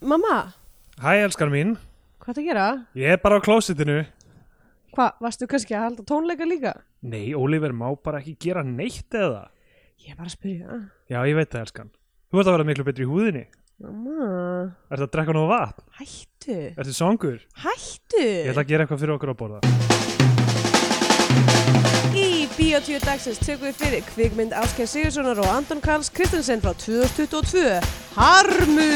Mamma, Hæ, elskar mín. hvað það gera? Ég er bara á klósitinu. Hvað, varstu kannski að halda tónleika líka? Nei, Ólífer má bara ekki gera neitt eða. Ég er bara að spyrja Já, ég veit það, elskan. Þú ert að vera miklu betri í húðinni. Mamma, Ertu að drekka nóg vatn? hættu Ertu songur? Hættu Ég ætla að gera eitthvað fyrir okkur að borða. Í Bíotíu dagsins tökum við fyrir kvikmynd Ásker Sigurssonar og Anton Karls Kristensen frá 2022 Harmu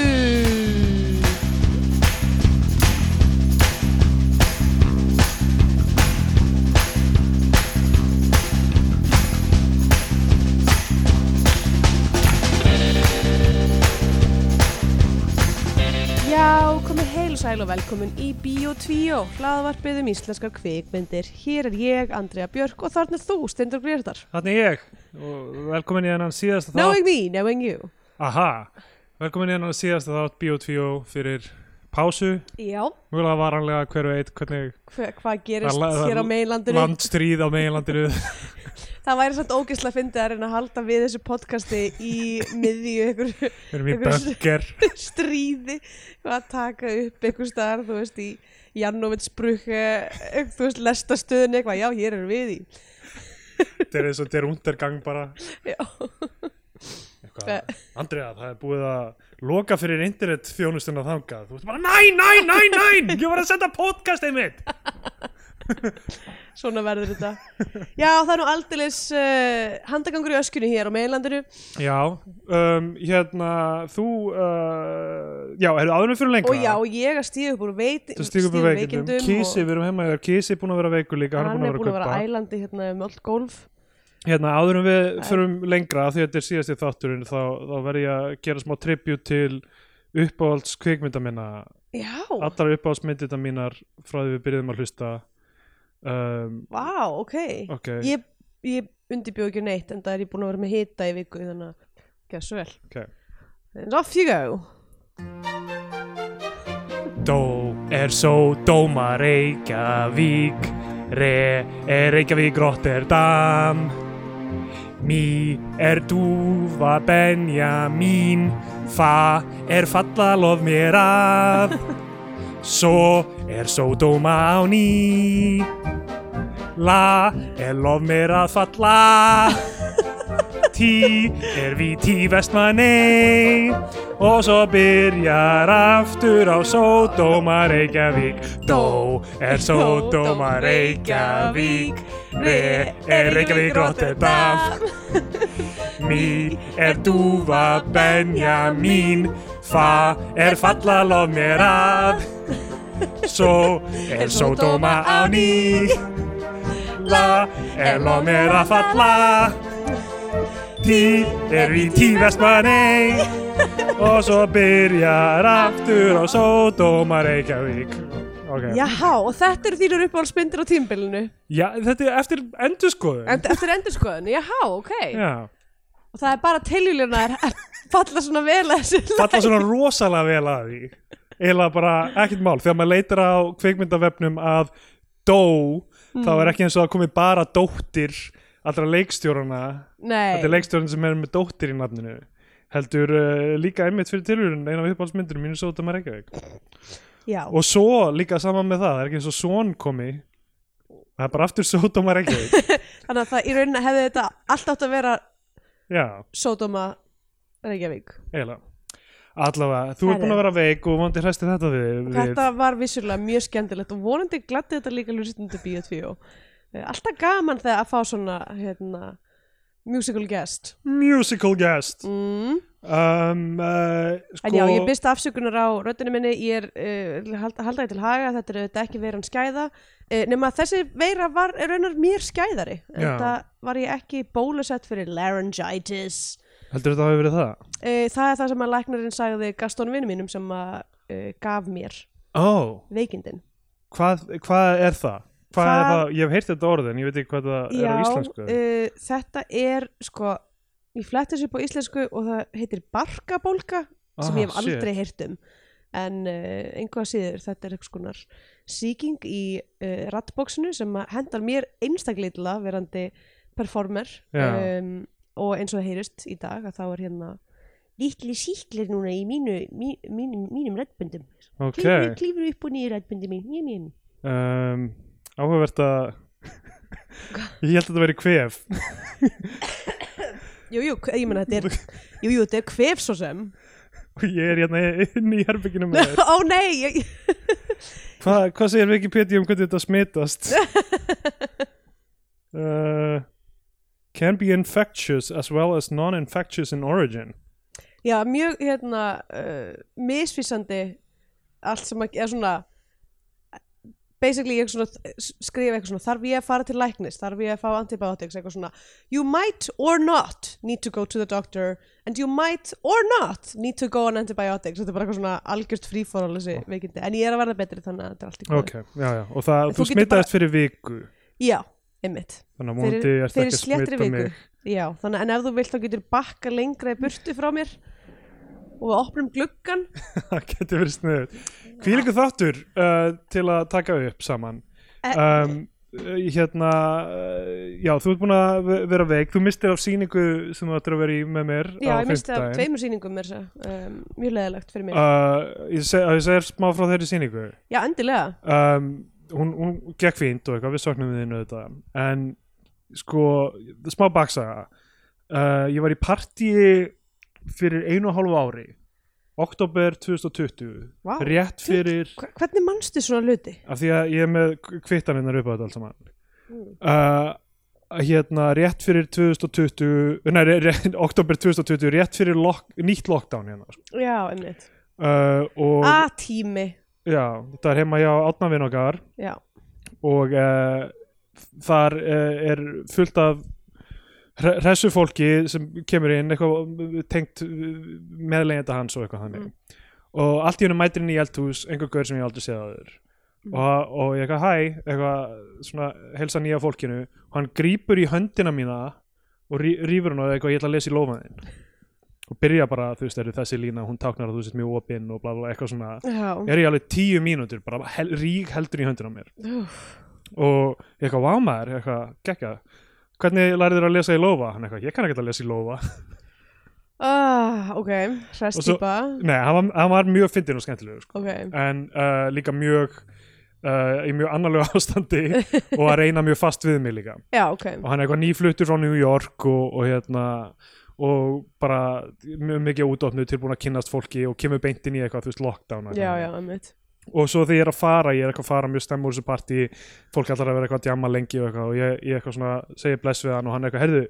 og velkomin í Bíotvíó, hlaðvarpið um íslenskar kvikmyndir. Hér er ég, Andrea Björk og þarna er þú, Stendur Grétar. Þannig ég. Og velkomin í hennan síðasta þátt. Knowing me, knowing you. Aha. Velkomin í hennan síðasta þátt Bíotvíó fyrir pásu. Já, Mjögulega varanlega hver veit hvernig hva, hvað gerist hér á meginlandinu? landstríð á meginlandinu. Það væri samt ógeðslega að fyndi að reyna að halda við þessu podcasti í miðju ykkur bönker. stríði að taka upp ykkur staðar, þú veist, í Jannovitsbruk, þú veist, lestastöðun eitthvað, já, hér erum við í. Þetta er eins og der untergang bara. Já, Eitthvað. Andrea, það er búið að loka fyrir internet þjónustuna þangað. Þú veist bara, næ, næ, næ, næ, ég var að senda podcastið mitt. svona verður þetta. Já, það er nú aldeilis uh, handagangur í öskunni hér á meginlandinu. Já, um, hérna, þú, uh, já, er áðurum fyrir lengra? Og já, ég að stíða upp úr veit, úr veikindum. Kísi, við erum heima yfir, Kísi er búin að vera veikur líka, hann, hann er búin að vera ælandi hérna um öll gólf. Hérna, áðurum við förum lengra, því að þetta er síðasti þátturinn, þá, þá verð ég að gera smá tribut til uppáhalds kvikmynda minna, Já, allar uppáhaldsmyndirna mínar frá því við byrjuðum að hlusta. Um, vá, ok. ok, Ég, ég undirbjóð ekki neitt, en það er ég búin að vera með hita í viku, þannig að svo vel. ok. And off you go. Dó er só dóma Reykjavík Re er Reykjavík Rotterdam Mí er dúfa Benjamín Fa er falla lof mér að Svo er sódóma á ný. La er lof mér að falla. Tí er víti vestmanni. Og svo byrjar aftur á Sódóma Reykjavík. Dó er Sódóma Reykjavík. Re er Reykjavík Rotterdam. Mí er dúfa Benjamín. Fa er falla lof mér að Svo er Sódóma á ný La er lof mér að falla Tí er við tí vestmanni og svo byrjar aftur á Sódóma Reykjavík. Okay. Jáhá, og þetta eru þínur uppáhaldsmyndir á tímbilinu. Já, þetta er eftir endurskoðun. En, eftir endurskoðun, jáhá, ok. Já, Og það er bara tilvílunar að falla svona vel að þessu falla svona rosalega vel að því eiginlega bara ekkert mál. Þegar maður leitar á kvikmyndavefnum að dó þá er ekki eins og að komi bara dóttir allra leikstjórana. Nei, þetta er leikstjórn sem er með dóttir í nafninu. Heldur uh, líka einmitt fyrir tilhörun eina af uppáhaldsmyndir mínu Sódóma Reykjavík. Já. og svo líka saman með það það er ekki eins og svon komi það er bara aftur Sódóma Reykjavík. Þannig að það í rauninni hefði þetta allt átt að vera Sódóma Reykjavík. eiginlega allavega, þú ert Herri. búin að vera veik og vondi hræsti þetta við. Þetta var vissulega mjög skemmtilegt og vonandi gladdi þetta líka lúsitundu bíotvíó. Alltaf gaman þegar að fá svona hérna, musical guest. musical guest Mm. um, uh, sko, En já, ég byrst afsökunar á röddinu minni, ég er uh, halda, halda ég til haga, þetta er auðvitað ekki veiran skæða, uh, nema að þessi veira var raunar mér skæðari, en Já. það var ég ekki bólusett fyrir laryngitis. Heldur þetta hafi verið það? Uh, það er það sem að læknarinn sagði Gaston vinnu mínum sem að uh, gaf mér ó, veikindin. hvað, hvað er það? Hvað Það- er það? Ég hef heyrt þetta orð en ég veit ekki hvað það er á íslensku uh, þetta er sko, ég fletti þessu upp á íslensku og það heitir barkabólka sem Ah, ég hef shit. aldrei heyrt um en einhvað síður þetta er eitthvað skonar sýking í rattbóksinu sem að hendar mér einstakleitla verandi performer Já. um, og eins og heyrist í dag að þá er hérna litli síklir núna í mínu, mí, mínu, mínum rættböndum. ok Klífur, klífur upp og niður rættböndi mín. Mjö, mjö. um, áhugavert að ég held að þetta veri kvef Jú, jú, hve- ég menna þetta er, jú, jú, þetta er kvef svo sem. og ég er hérna inn í herbygginu með þér Ó nei, ég, Hva, hvað segir Wikipedia um hvernig þetta smitast uh, can be infectious as well as non-infectious in origin. Já, mjög, hérna, uh, misvísandi allt sem að, eða svona, basically ég svona skrifa eitthvað svona, þarf ég að fara til læknis, þarf ég að fá antibiotics, eitthvað svona, you might or not need to go to the doctor and you might or not need to go on antibiotics, þetta er bara eitthvað svona algjört frífóralessi veikindi, en ég er að verða betri þannig að þetta er allt í góð. ok, já, já, og það, þú þú smitaðist fyrir viku. Já, einmitt. þannig að múndi ert fyrir ekki að smita viku. mig Já, þannig en ef þú vilt þá getur bakka lengra í burtu frá mér og við opnum gluggan. það getur verið sniður hvílíku þáttur uh, til að taka upp saman Eh, um, uh, hérna uh, já, þú ert búin að ve- vera veik þú mistir af síningu sem þú ættir að vera í með mér Já, á ég misti af tveimur sýningum mér þess um, mjög leðilegt fyrir mig. uh, að ég segir smá frá þeirri síningu Já, endilega. um, hún, hún gekk fínt og eitthvað við söknum við þínu þetta en sko, smá baksaga uh, ég var í partíi fyrir einu og hálfu ári oktober 2020 Vá, rétt fyrir Hva- Hvernig manstu svona hluti? af því að ég er með kvittanirnar upp á þetta allt saman Mm. uh, hérna rétt fyrir 2020 nei, re- oktober 2020 rétt fyrir lock, nýtt lockdown hérna sko. Já, einmitt. uh, og A-tími. Já, þetta er heima hjá átnavinn okkar Já. og uh, þar uh, er fullt af hre- hressu fólki sem kemur inn eitthvað tengt meðlegjenda hans og eitthvað þannig Mm. og allt í hennu mætir inn í eldhús einhver gaur sem ég aldrei séð aður Mm. og, og ég eitthvað hæ eitthvað svona helsa nýja fólkinu og hann grípur í höndina mína og rí, rífur hann og eitthvað ég ætla að lesa í lófaðinn og byrja bara, þú veist, er þessi lína hún táknar að þú sett mjög opinn og bla bla eitthvað svona Já. er ég alveg tíu mínútur bara hel, rík heldur í höndina á mér Úff. og ég eitthvað vámaður, eitthvað gekkja hvernig lærið þér að lesa í lófa? hann eitthvað, ég kann ekki að lesa í lófa Ah, ok, Og svo- hrestýpa. nei, hann var, hann var mjög fyndin og skemmtilegur sko. Ok. en uh, líka mjög uh, í mjög annarlega ástandi og að reyna mjög fast við mig líka Já, ok. og hann er eitthvað nýfluttur frá New York og, og hérna og bara mjög mikið útofnu tilbúin að kynnast fólki og kemur beintin í eitthvað, þú veist, lockdown og Já, já, og svo þegar ég er að fara, ég er eitthvað að fara mjög stemmur úr þessu partí, fólk ætlar að vera eitthvað að djamma lengi og eitthvað og ég, ég eitthvað svona segi bless við hann og hann eitthvað, heyrðu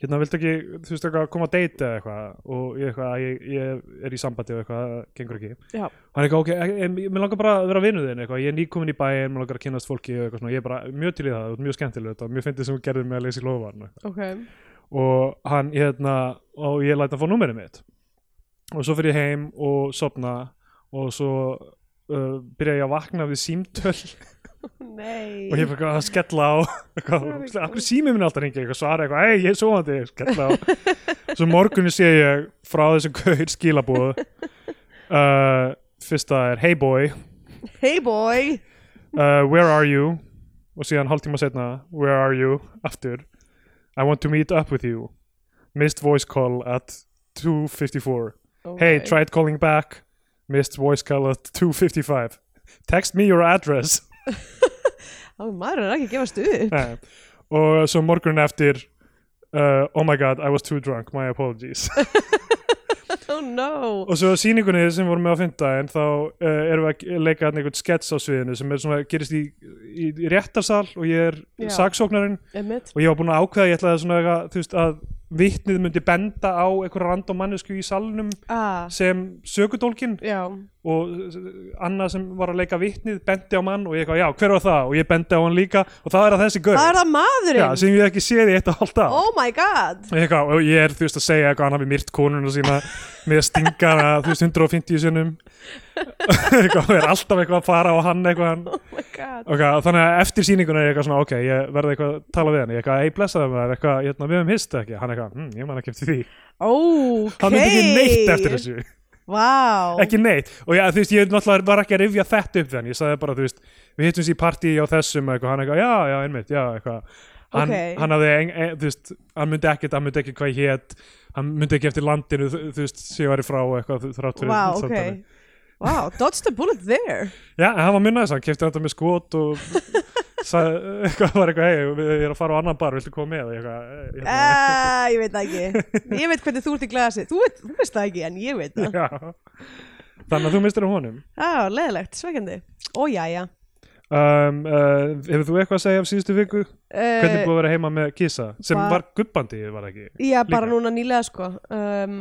hérna viltu ekki, þú veist eitthvað, koma að eða eitthvað? Og ég eitthvað, ég, ég er í sambandi og eitthvað, gengur ekki. Já. hann er eitthvað, ok, en, mér langar bara að vera vinnuð þinn eitthvað, ég er nýkomin í bæinn, mér langar að kynast fólki og eitthvað svona, ég er bara mjög til í það, mjög skemmtileg þetta, mjög fyndið sem þú gerðir með að lesa í lofan Ok. Og hann, hérna og ég læt að fá númerið mitt. Og svo fyrir ég heim og sopna og svo uh, byrja ég að vakna við símtöl. Og ég fyrir að skella á. Akkur símið minn alltaf hringi eitthvað svara eitthvað, ei, ég er svoandi, skella á. Svo morgunni sé ég frá þessum gaur skilabúð uh, fyrsta er hey boy, Hey boy. uh, where are you? Og síðan hálftíma setna where are you, aftur I want to meet up with you. Missed voice call at 2.54 hey, Ok. tried calling back. Missed voice call at 2.55 text me your address. Á, maður er ekki að gefast upp. Nei. og svo morgunin eftir uh, oh my god, I was too drunk. My apologies Oh no. og svo á sýningunni sem vorum með á fimmtudaginn þá uh, erum við að leika þarna einhvern skets á sviðinu sem er svona, gerist í, í, í réttarsal og ég er Já. saksóknarinn Einmitt. og ég var búin að ákveða ég ætlaði svona eitthvað, þú veist, að vitnið myndi benda á einhverja random mannesku í salnum Ah, sem sökudólkin já. Og Anna sem var að leika vitnið bendi á mann og ég eitthvað, já, hver var það? og ég bendi á hann líka og það er að þessi gaur Það er það maðurinn. já, sem ég ekki séð í eitt og af Oh my god. eitthvað, og ég er, þú veist, að segja eitthvað hann hafi myrt konuna sína með að stinga hana, þú veist, 150 sinnum eitthvað, og er alltaf eitthvað að fara á hann eitthvað Oh my god. Ok, þannig að eftir sýninguna er eitthvað svona, ok, ég verði eitthvað að tala við hann, ég eitthvað, ei, blessaði maður, eitthvað, hérna, við höfum hist ekki, hann eitthvað, hm, ég man ekki eftir því, Ok. hann myndi ekki neitt eftir þessu, Vá. ekki neitt, og já, þú veist, ég var ekki að rifja þetta upp þann, ég sagði bara, þú veist, við hittum sér í partí á þessum, eitthvað, hann eitthvað, já, já, einmitt, já, eitthvað, hann, Ok. hann hafði, en, en, þú veist hann myndi ekkert, hann myndi ekki hvað hét. Hann myndi ekki eftir landinu, þú, þú veist ég væri frá eitthvað þrátt fyrir Wow, ok. Samtalið. Wow, dodged the bullet there. Já, hann var minnaðis, hann kefti þetta með skot og eitthvað var eitthvað, hei, ég er að fara á annan bar, viltu koma með? Og ég eitthvað, eh, hérna, uh, Ég veit ekki Ég veit hvernig þú ert í glasi Þú, veit, þú veist það ekki, en ég veit það Já. Þannig að þú mistir á honum. Já, leðilegt, sveikandi Ó, jæja Um, uh, hefur þú eitthvað að segja af síðustu viku? Hvernig uh, búið að vera heima með Kisa? Sem var gubbandi, var ekki? Já, bara líka? núna nýlega sko um,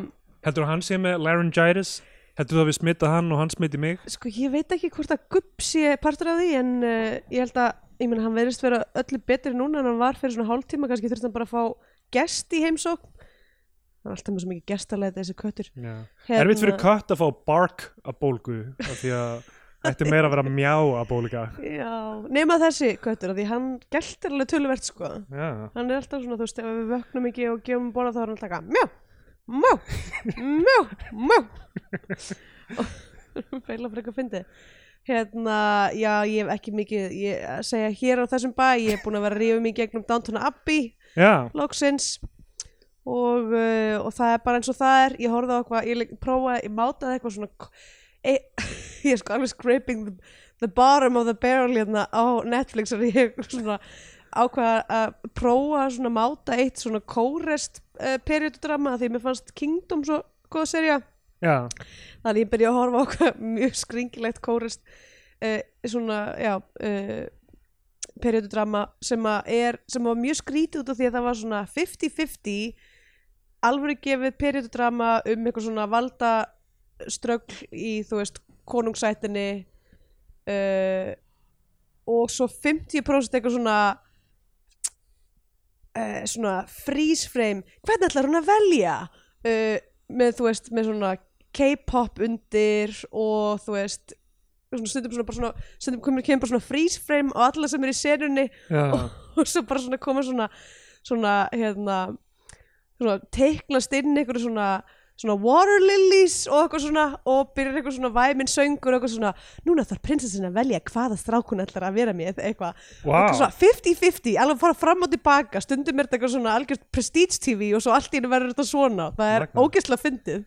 Heldur hann sé með laryngitis? Heldur þú að við smita hann og hann smiti mig? Sko, ég veit ekki hvort að gubb sé partur af því En uh, ég held að, ég meina, hann verðist vera öllu betri núna En hann var fyrir svona hálftíma Kannski þurfti hann bara að fá gest í heimsókn Það er alltaf með svo mikið gestarleita þessi köttur. Hérna- Erfitt fyrir kött að fá bark að bólgu af því að er meira að vera mjá að bólga. Já, nema þessi köttur af Því hann geltir alveg töluvert sko Já. hann er alltaf svona, þú veist, ef við vöknum ekki og gefum borða þá er hann alltaf eitthvað mjá, mjá, mjá, mjá og feila frekar fyndi hérna, já, ég hef ekki mikið ég að segja hér á þessum bæ ég hef búin að vera að rífa mig gegnum Downton Abbey Já. loksins. Og, uh, og það er bara eins og það er. Ég horfði á eitthvað, ég leik- prófaði, ég mátaði eitthvað svona k- e, ég er sko alveg scraping the, the bottom of the barrel hérna á Netflix og ég svona ákvaða að prófa svona máta eitt svona kórest uh, periódudrama því mér fannst Kingdom svo góða serja Já. þannig ég byrja að horfa á eitthvað mjög skringilegt kórest uh, svona, já uh, periódudrama sem að er sem var mjög skrítið út af því að það var svona 50-50 alvöru gefið periódudrama um eitthvað svona valda ströggl í þú veist konungsætinni uh, og svo 50% eitthvað svona uh, svona freeze frame hvernig ætlar hún að velja uh, með þú veist með svona K-pop undir og þú veist stundum svona stundum kemur, kemur bara svona freeze frame og alla sem er í senunni Já. og svo bara svona koma svona svona hérna svona teiknast inn einhverju svona svona water lilies og eitthvað svona og byrjar eitthvað svona væminn söngur og eitthvað svona núna þarf prinsessin að velja hvaða strákun ætlar að vera með eitthvað Vá. Eitthvað svona 50-50, alveg fara fram og tilbaka stundum er þetta eitthvað svona algjörst prestige tv og svo allt í hennu verður þetta svona það er ógeðslega fyndið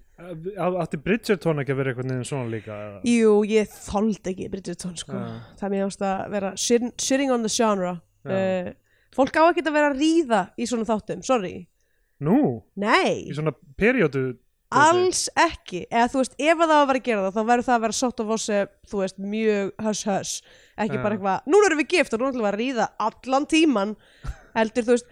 Átti Bridgerton ekki að vera eitthvað niður svona líka? eða? Jú, ég þoldi ekki Bridgerton sko. Já. það er mér ást að vera shitting, on the genre Já. uh, fólk á ekki að vera að ríða í svona þáttum, sorry Nú, nei, í svona periodu alls ekki eða þú veist, ef að það á að vera að gera það þá verður það að vera sótt of ossi, þú veist, mjög höss höss, ekki bara eitthvað núna erum við gift og núna ætlum við að ríða allan tíman heldur, þú veist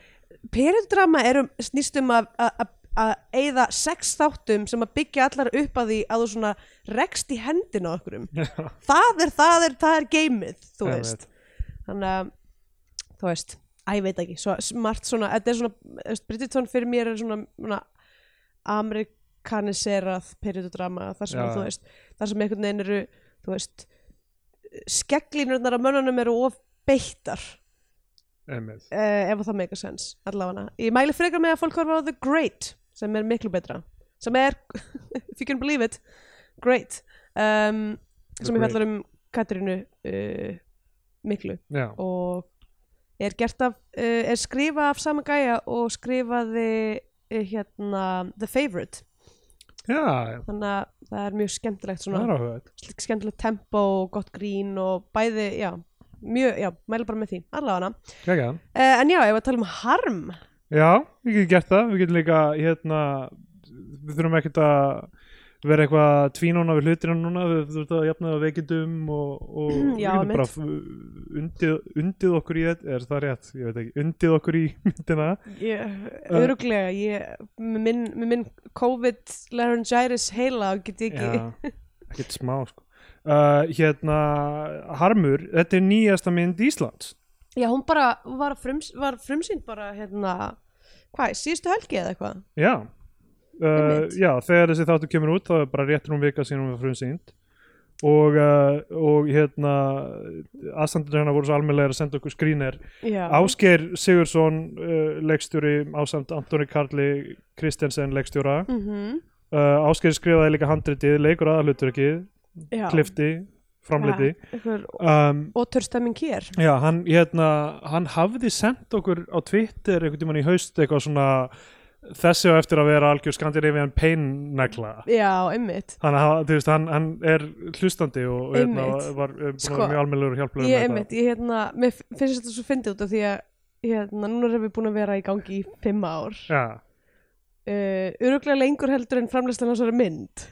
periodrama snýst um að að- að- eyða sex þáttum sem að byggja allar upp að því að þú svona rekst í hendina á okkurum það er, það er, það er geimið þú Ég veist. Þannig að, þú veist að ég veit ekki, svo smart svona þetta er svona, Bridgerton fyrir mér er svona, svona amerikaniserað periododrama þar sem Já. þú veist, þar sem einhvern veginn eru þú veist skegglínurnar af mönnunum eru of beittar. Uh, ef það make a sense allavega, ég mæli frekar með að fólk horfa á The Great sem er miklu betra. Sem er, if you can believe it great. Um, sem ég fallar um Katrínu uh, miklu. Já, og er gert af uh, er skrifað af sama gæja og skrifaði uh, hérna The Favourite já. þannig að það er mjög skemmtilegt svona skemmtilegt tempo og gott grín og bæði, já, mjög, já, mæli bara með því allavega uh, en já, ef að tala um harm Já, við getum gert það, við getum líka hérna, við þurfum ekkert að vera eitthvað tvínóna við hlutina núna, við þurfum að jafna það veikindum og, og við Já, getum einmitt. bara f- undið, undið okkur í þetta, er það rétt, ég veit ekki, undið okkur í myndina. ég, öruglega ég, með minn, með minn COVID laryngitis heila get ég ekki Já, ekkert smá sko. Uh, hérna, Harmur, þetta er nýjasta mynd Íslands. Já, hún bara var, frums, var frumsýnd bara hérna, hvað, síðustu helgi eða eitthvað? Já, uh, já þegar þessi þáttu kemur út þá er bara réttur um vika síðan hún var frumsýnd. Og, uh, og hérna aðstandur hérna voru svo almennlega að senda okkur skrýner Já. Ásgeir Sigursson uh, leikstjóri ásamt Antoni Karli Kristensen leikstjóra. Mm uh, Ásgeir skrifaði líka handritið leikur aðalhuturkið, Já. klifti framleiti um, ótörstemming hér? Já, hann, hérna, hann hafði sendt okkur á Twitter einhvern tímann í haust eitthvað svona þessi á eftir að vera algjör Scandinavian pain negla. Já, einmitt. Þannig að veist, hann, hann er hlustandi og hérna, var Sko, mjög almennlegur og hjálplegur ég, einmitt, ég hérna, finnst þetta svo fyndið út af því að hérna, núna erum við búin að vera í gangi í fimm ár. Já, uh, öruglega lengur heldur en framleyslan á þessari mynd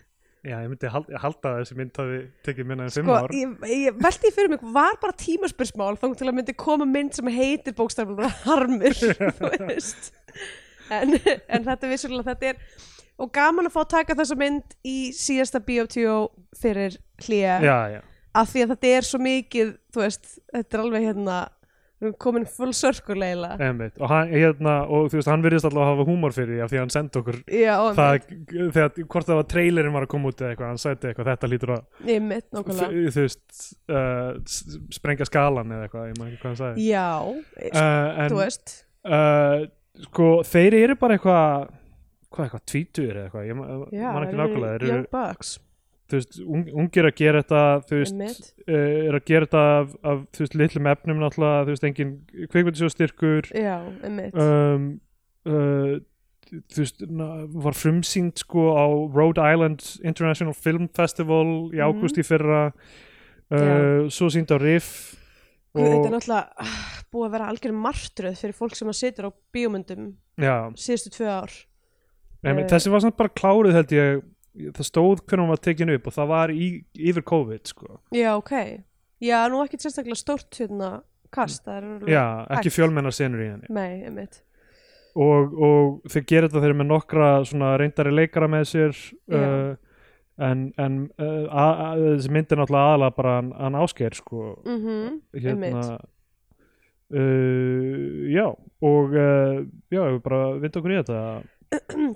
já, ég myndi halda, halda að þessi mynd hafi tekið minna en fimm sko, ár. ég, ég velti fyrir mig var bara tímaspursmál þá til að myndi koma mynd sem heitir bókstaflega harmur þú veist. En, en þetta er vissulega þetta er og gaman að fá að taka þessa mynd í síðasta BO2 fyrir hlýja Já, já, af því að þetta er svo mikið þú veist, þetta er alveg hérna við erum komin full circle eiginlega. Einmitt. Og hann, hérna, og þú veist, hann virðist alltaf að hafa húmor fyrir því af því að hann sendi okkur já, það, þegar, hvort það var trailerin var að koma út eða eitthvað, hann sæti eitthvað, þetta lítur að einmitt, nákvæmlega. Þú veist uh, sprengja skalan eða eitthvað, ég maður ekki hvað hann sagði. Já, uh, en þú veist. uh, sko, þeir eru bara eitthvað hvað eitthvað, tvítur eða eitthvað ég ma- já, man ekki nákvæmlega young bucks þú veist, un, ungir að gera þetta þú veist, uh, er að gera þetta af, af þú veist, litlum efnum náttúrulega, þú veist, engin kveikmyndisjóðstyrkur já, einmitt. Um, uh, þú veist, var frumsýnd sko á Rhode Island International Film Festival í Mhm. ágúst í fyrra. Uh, svo sýnd á Riff þetta er og, náttúrulega ah, búið að vera algjör martröð fyrir fólk sem að situr á bíómyndum já, síðustu tvö ár. En, Eh. þessi var samt bara kláruð held ég það stóð hvernig hún var tekin upp og það var í, yfir COVID sko. já, ok, já, nú ekki sérstaklega stórt hérna kast já, ekki fjölmennar senur í henni. Nei, einmitt. Og, og þeir gera þetta þeir eru með nokkra svona reyndari leikara með sér uh, en, en uh, þessi mynd er náttúrulega aðalega bara hann, hann ásker sko, mhm, hérna uh, já og uh, já, við bara vind okkur í þetta.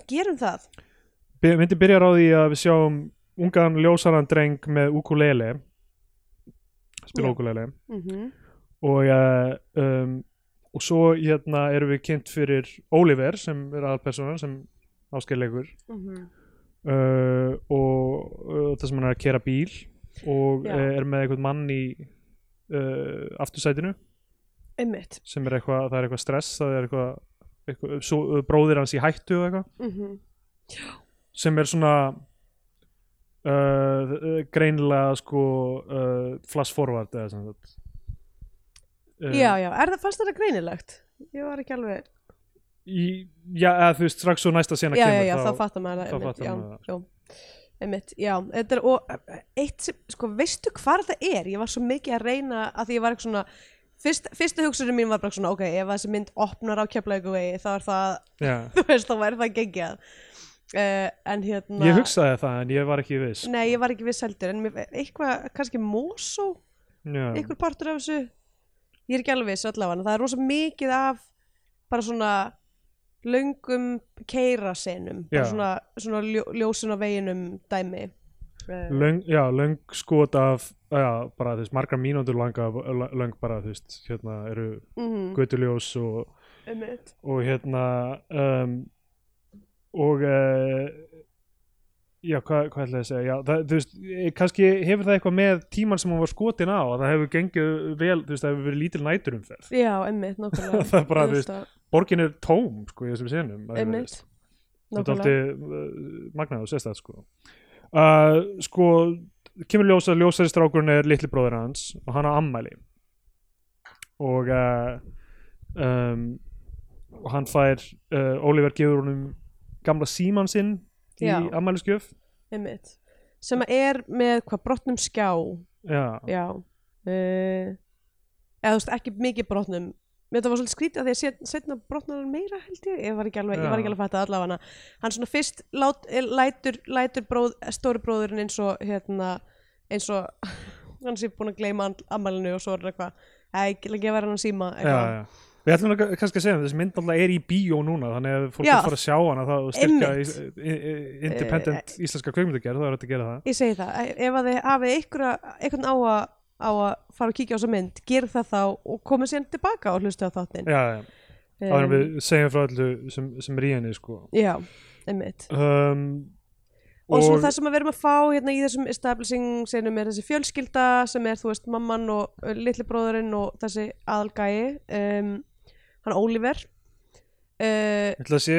Gerum það myndi byrjar á því að við sjáum ungan ljósaran dreng með ukulele. Spila Já. ukulele. Mhm, og uh, um, og svo hérna erum við kynnt fyrir Oliver sem er aðalpersonan sem áskerleikur mhm. Uh, og uh, það sem hann er að kera bíl og Já. uh, er með einhvern mann í uh, aftursætinu. Einmitt. Sem er eitthvað, það er eitthvað stress það er eitthvað, eitthvað svo, bróðir hans í hættu og eitthvað. Mhm, sem er svona uh, greinilega sko uh, flash forward eða sem þetta uh, já, já, er það fannst þetta greinilegt ég var ekki alveg í, já, eða þú veist, strax svo næsta sena já, kemur já, já, þá, þá fattar maður þá það fattar já, maður það. já, einmitt, já, þetta er og eitt sem, sko, veistu hvar það er ég var svo mikið að reyna að því ég var eitthvað svona fyrst, fyrsta hugsunum mín var bara svona ok, ef þessi mynd opnar á keflaugu vegi þá er það, já. þú veist, þá væri það gengjað uh, en hérna ég hugsaði það en ég var ekki viss. Nei, ég var ekki viss heldur en eitthvað, kannski já. einhver partur af þessu? Ég er ekki alveg viss allavega það er rosa mikið af bara svona löngum keirasenum Já. bara svona, svona ljó, ljósin á veginum dæmi. Uh, löng, já, löng skot af já, bara veist, margar mínútur langa löng bara, veist, hérna eru mm götuljós og, -hmm. og hérna um, og uh, já, hvað, hvað ætla ég að segja? Já, það, þú veist, eh, kannski hefur það eitthvað með tíman sem hún var skotin á að það hefur gengið vel, þú veist, það hefur verið lítil næturumferð já, einmitt, nákvæmlega. Það er bara, þú veist, borgin er tóm, sko, í þessum senum því einmitt. virðist. þetta er nákvæmlega. alltaf uh, magnað og sérstæð sko. Uh, sko kemur ljós að ljósari strákurinn er litli bróðir hans og hann á ammæli og uh, um, hann fær Oliver gefur honum gamla síman sinn í Já. ammæliskjöf einmitt. Sem er með hvað brotnum skjá. Já, já. Uh, eða þú veist ekki mikið brotnum. Mér þetta var svolítið skrítið að því að set, setna brotnar hann meira held ég, ég var ekki alveg, ég var ekki alveg að fatta allavega. Hann svona fyrst lát, eh, lætur, lætur bróð, stóri bróðurinn eins og hérna, eins og hann sé búin að gleyma ammælinu og svo er hann eitthvað, ei, ekki að gefa hann síma eitthvað, Við ætlum að kannski að segja að þessi mynd alltaf er í bíó núna þannig að fólk er fara að sjá hana þá í, independent íslenska kveikmyndagerð þá er þetta að gera það. Ég segi það, e- ef að þið hafið einhvern á á að fara að kíkja á þessa mynd, gera það þá og koma síðan tilbaka og hlusta á þáttinn. Já, já, þá erum við segjum frá öllu sem, sem er í henni sko. Já, einmitt. Um, og svona það sem við erum að fá hérna í þessum establishing senum er þessi fjölskylda sem er, þú veist, mamman og uh, litli bróðurinn og þessi aðalgæi. Um, hann Oliver. Ég ætla að sé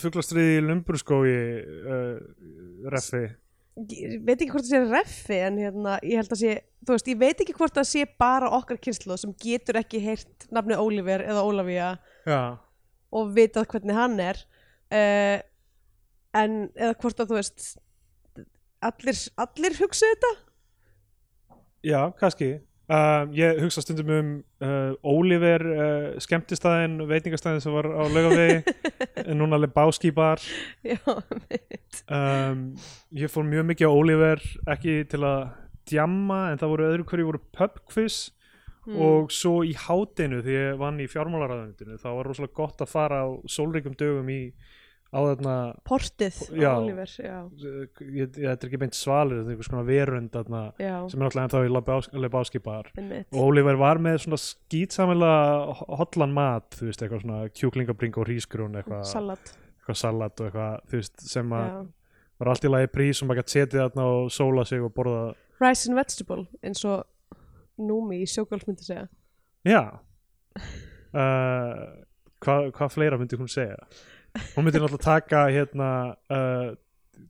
fugglastriði í Lumburskói uh, reffi. Ég veit ekki hvort það sé reffi en hérna, ég held að sé þú veist, ég veit ekki hvort það sé bara okkar kynslu sem getur ekki heyrt nafni Oliver eða Ólafía og vitað hvernig hann er uh, en eða hvort að þú veist allir, allir hugsa þetta? Já, kannski Um, ég hugsa stundum um uh, Oliver uh, skemmtistæðin, veitingastæðin sem var á laugavegi núna Lebowski bar já, um, ég fór mjög mikið á Oliver ekki til að djamma en það voru öðru hverju voru pubquiz Hmm. og svo í hátinu því ég vann í fjármálaræðunitinu þá var rosalega gott að fara á sólríkum dögum í á þarna portið Já. Oliver já, ég, ég, þetta er ekki beint svalir þetta er einhvers konar verund þarna, sem er alltaf ennþá í bar einmitt. Og Oliver var með svona skýtsamlega hotlan mat, þú veist, eitthvað svona kjúklingabring og rísgrún, eitthvað, salat. eitthvað salat og eitthvað, þú veist, sem að var allt í lagi prís og maður gætt setið þarna og sóla sig og borða, rice and vegetable eins og Númi í sjókvöld myndi segja. Já. Uh, hvað hva fleira myndi hún segja hún myndi náttúrulega taka hérna uh,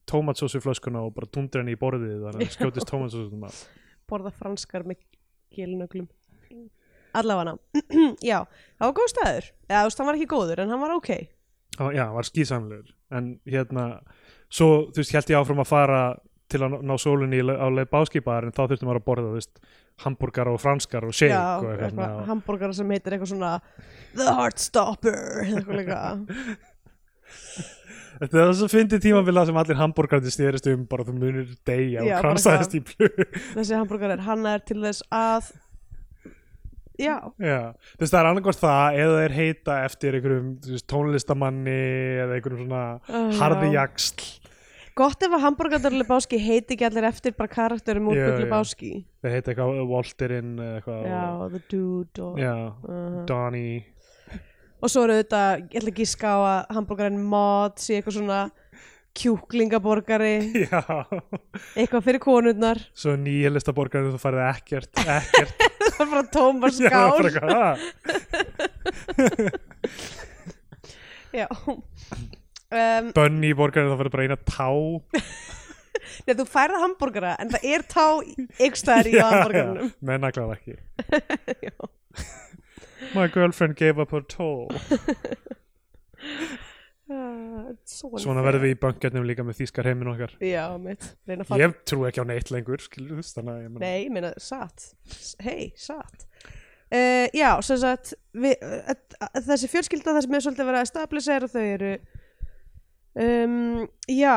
tómatsósu flöskuna og bara tundra henni í borðið þannig að skjótist tómatsósu borða franskar með gilnöglum allavega. Já, það var góð staður. Eða þú veist, hann var ekki góður en hann var ok. Á- já, var skýsamlegur en hérna, svo þú veist, held ég áfram að fara til að ná le- á leið báskipaðar en þá þurftum maður að borða, þú veist hambúrgar og franskar og shake já, hambúrgar sem heitir eitthvað svona The Heartstopper eitthvað Þetta er þess að fyndi tímabila sem allir hambúrgarnir stýrist um bara þú munir deyja Já, og kransaðist í blu þessi hambúrgar er hann er til þess að já, Já, veist það er annarkvort það eða þeir heita eftir einhverjum tónlistamanni eða einhverjum svona uh, harði já. jaksl gott ef að hambúrgar Lebowski heiti ekki allir eftir bara karakterum úr. Lebowski þeir heita eitthvað Walterinn eða eitthvað já, The Dude og, já, uh, Donnie og svo eru þetta, ég ætla að gíska á að hambúrgarinn Maud sé eitthvað svona kjúklingaborgari. Já, eitthvað fyrir konurnar. Svo nýjelista borgarinn þú færði ekkert, ekkert. Það er bara tómar skál. já. Um, Bunny borgarinn þú færði bara eina tá. Nei, þú færða hambúrgara en það er tá ykstaðar í já, menn naglaði ekki. Já. My girlfriend gave up her toe Ah, Svona verðum við í bankjarnum líka með þýskar heimin okkar. Já, mitt, Ég trú ekki á neitt lengur, skilur þú meina Nei, ég meina, satt. Hei, satt. Uh, Já, sem sagt við, uh, uh, þessi fjölskylda það sem er svolítið verið að stabilisera þau eru um, Já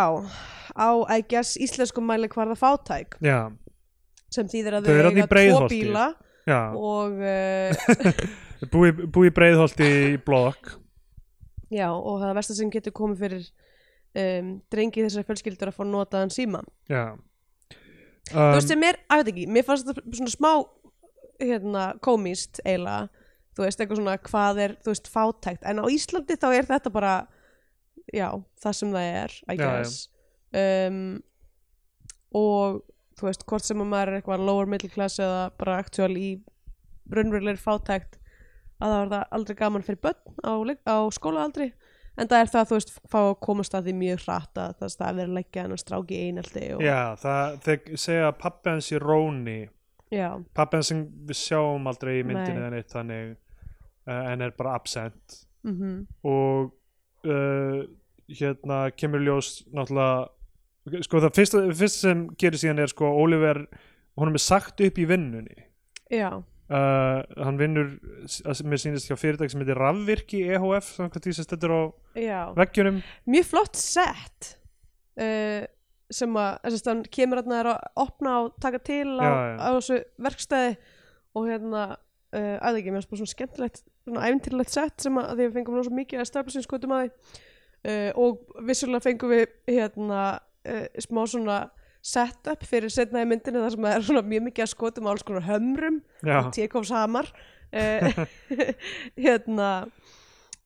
á, I guess, íslenskum mæli hvarða fátæk. Já, sem þýðir að Þau þau eiga tvo bíla já, og uh, búi, breiðholti í blokk Já, og það versta sem getur komið fyrir um, drengi þessari fjölskyldur að fá notaðan síma. Já þú um, veist sem er, að veit ekki, mér fannst þetta svona smá hérna, komíst eiginlega, þú veist, eitthvað svona hvað er, þú veist, fátækt, en á Íslandi þá er þetta bara, já, það sem það er, I Já, já. guess. Um, og, þú veist, hvort sem að maður er eitthvað lower middle class eða bara actual í raunverulegri fátækt, að það var það aldrei gaman fyrir börn á, á skólaaldri en það er það, þú veist, fá að komast að því mjög hratt að það staði verið að leggja hennar stráki í einelti og, Já, það, þeir segja að pappi hans í Róni. Pappi hans sem við sjáum aldrei í myndinni Nei. eða neitt þannig uh, en er bara absent. Mhm. Og uh, hérna kemur ljós náttúrulega sko það fyrsta, fyrsta sem gerir síðan er sko Oliver, honum er sagt upp í vinnunni. Já, uh, hann vinnur að mér sýnist hjá fyrirtæk sem heitir Rafvirki EHF samkvæmt því sem stættur á já. veggjunum. Mjög flott sett uh, sem að að hann kemur hérna að opna og taka til á, Já, á þessu verkstæði og hérna uh, að ekki, mér finnst bara svona skemmtilegt svona æfintýrlegt sett sem að, að því við fengum svo mikið að staflisins skotum að því. Og vissulega fengum við hérna smá svona setup fyrir setna í myndinni þar sem það er mjög mikið að skotum á alls konar hömrum Já, Tjekovs hamar. Uh, hérna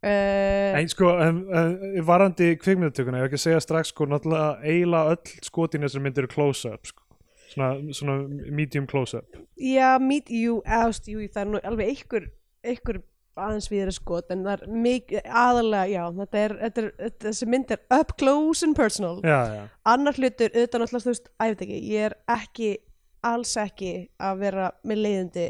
uh, Ein sko, en, en varandi kvikmyndatökuna, ég hef ekki segja strax sko, náttúrulega eiginlega öll skotin þessar myndir eru close-up sko. svona, svona medium close-up. Já, meet you, ást, jú, það er nú alveg einhver, einhver aðeins við þeirra skot en það er mikið, aðalega, já þetta er, þetta er, þetta, þessi mynd er up close and personal. Já, já, annar hlutur, auðvitað náttúrulega, þú veist, veit ekki ég er ekki, alls ekki að vera með leiðindi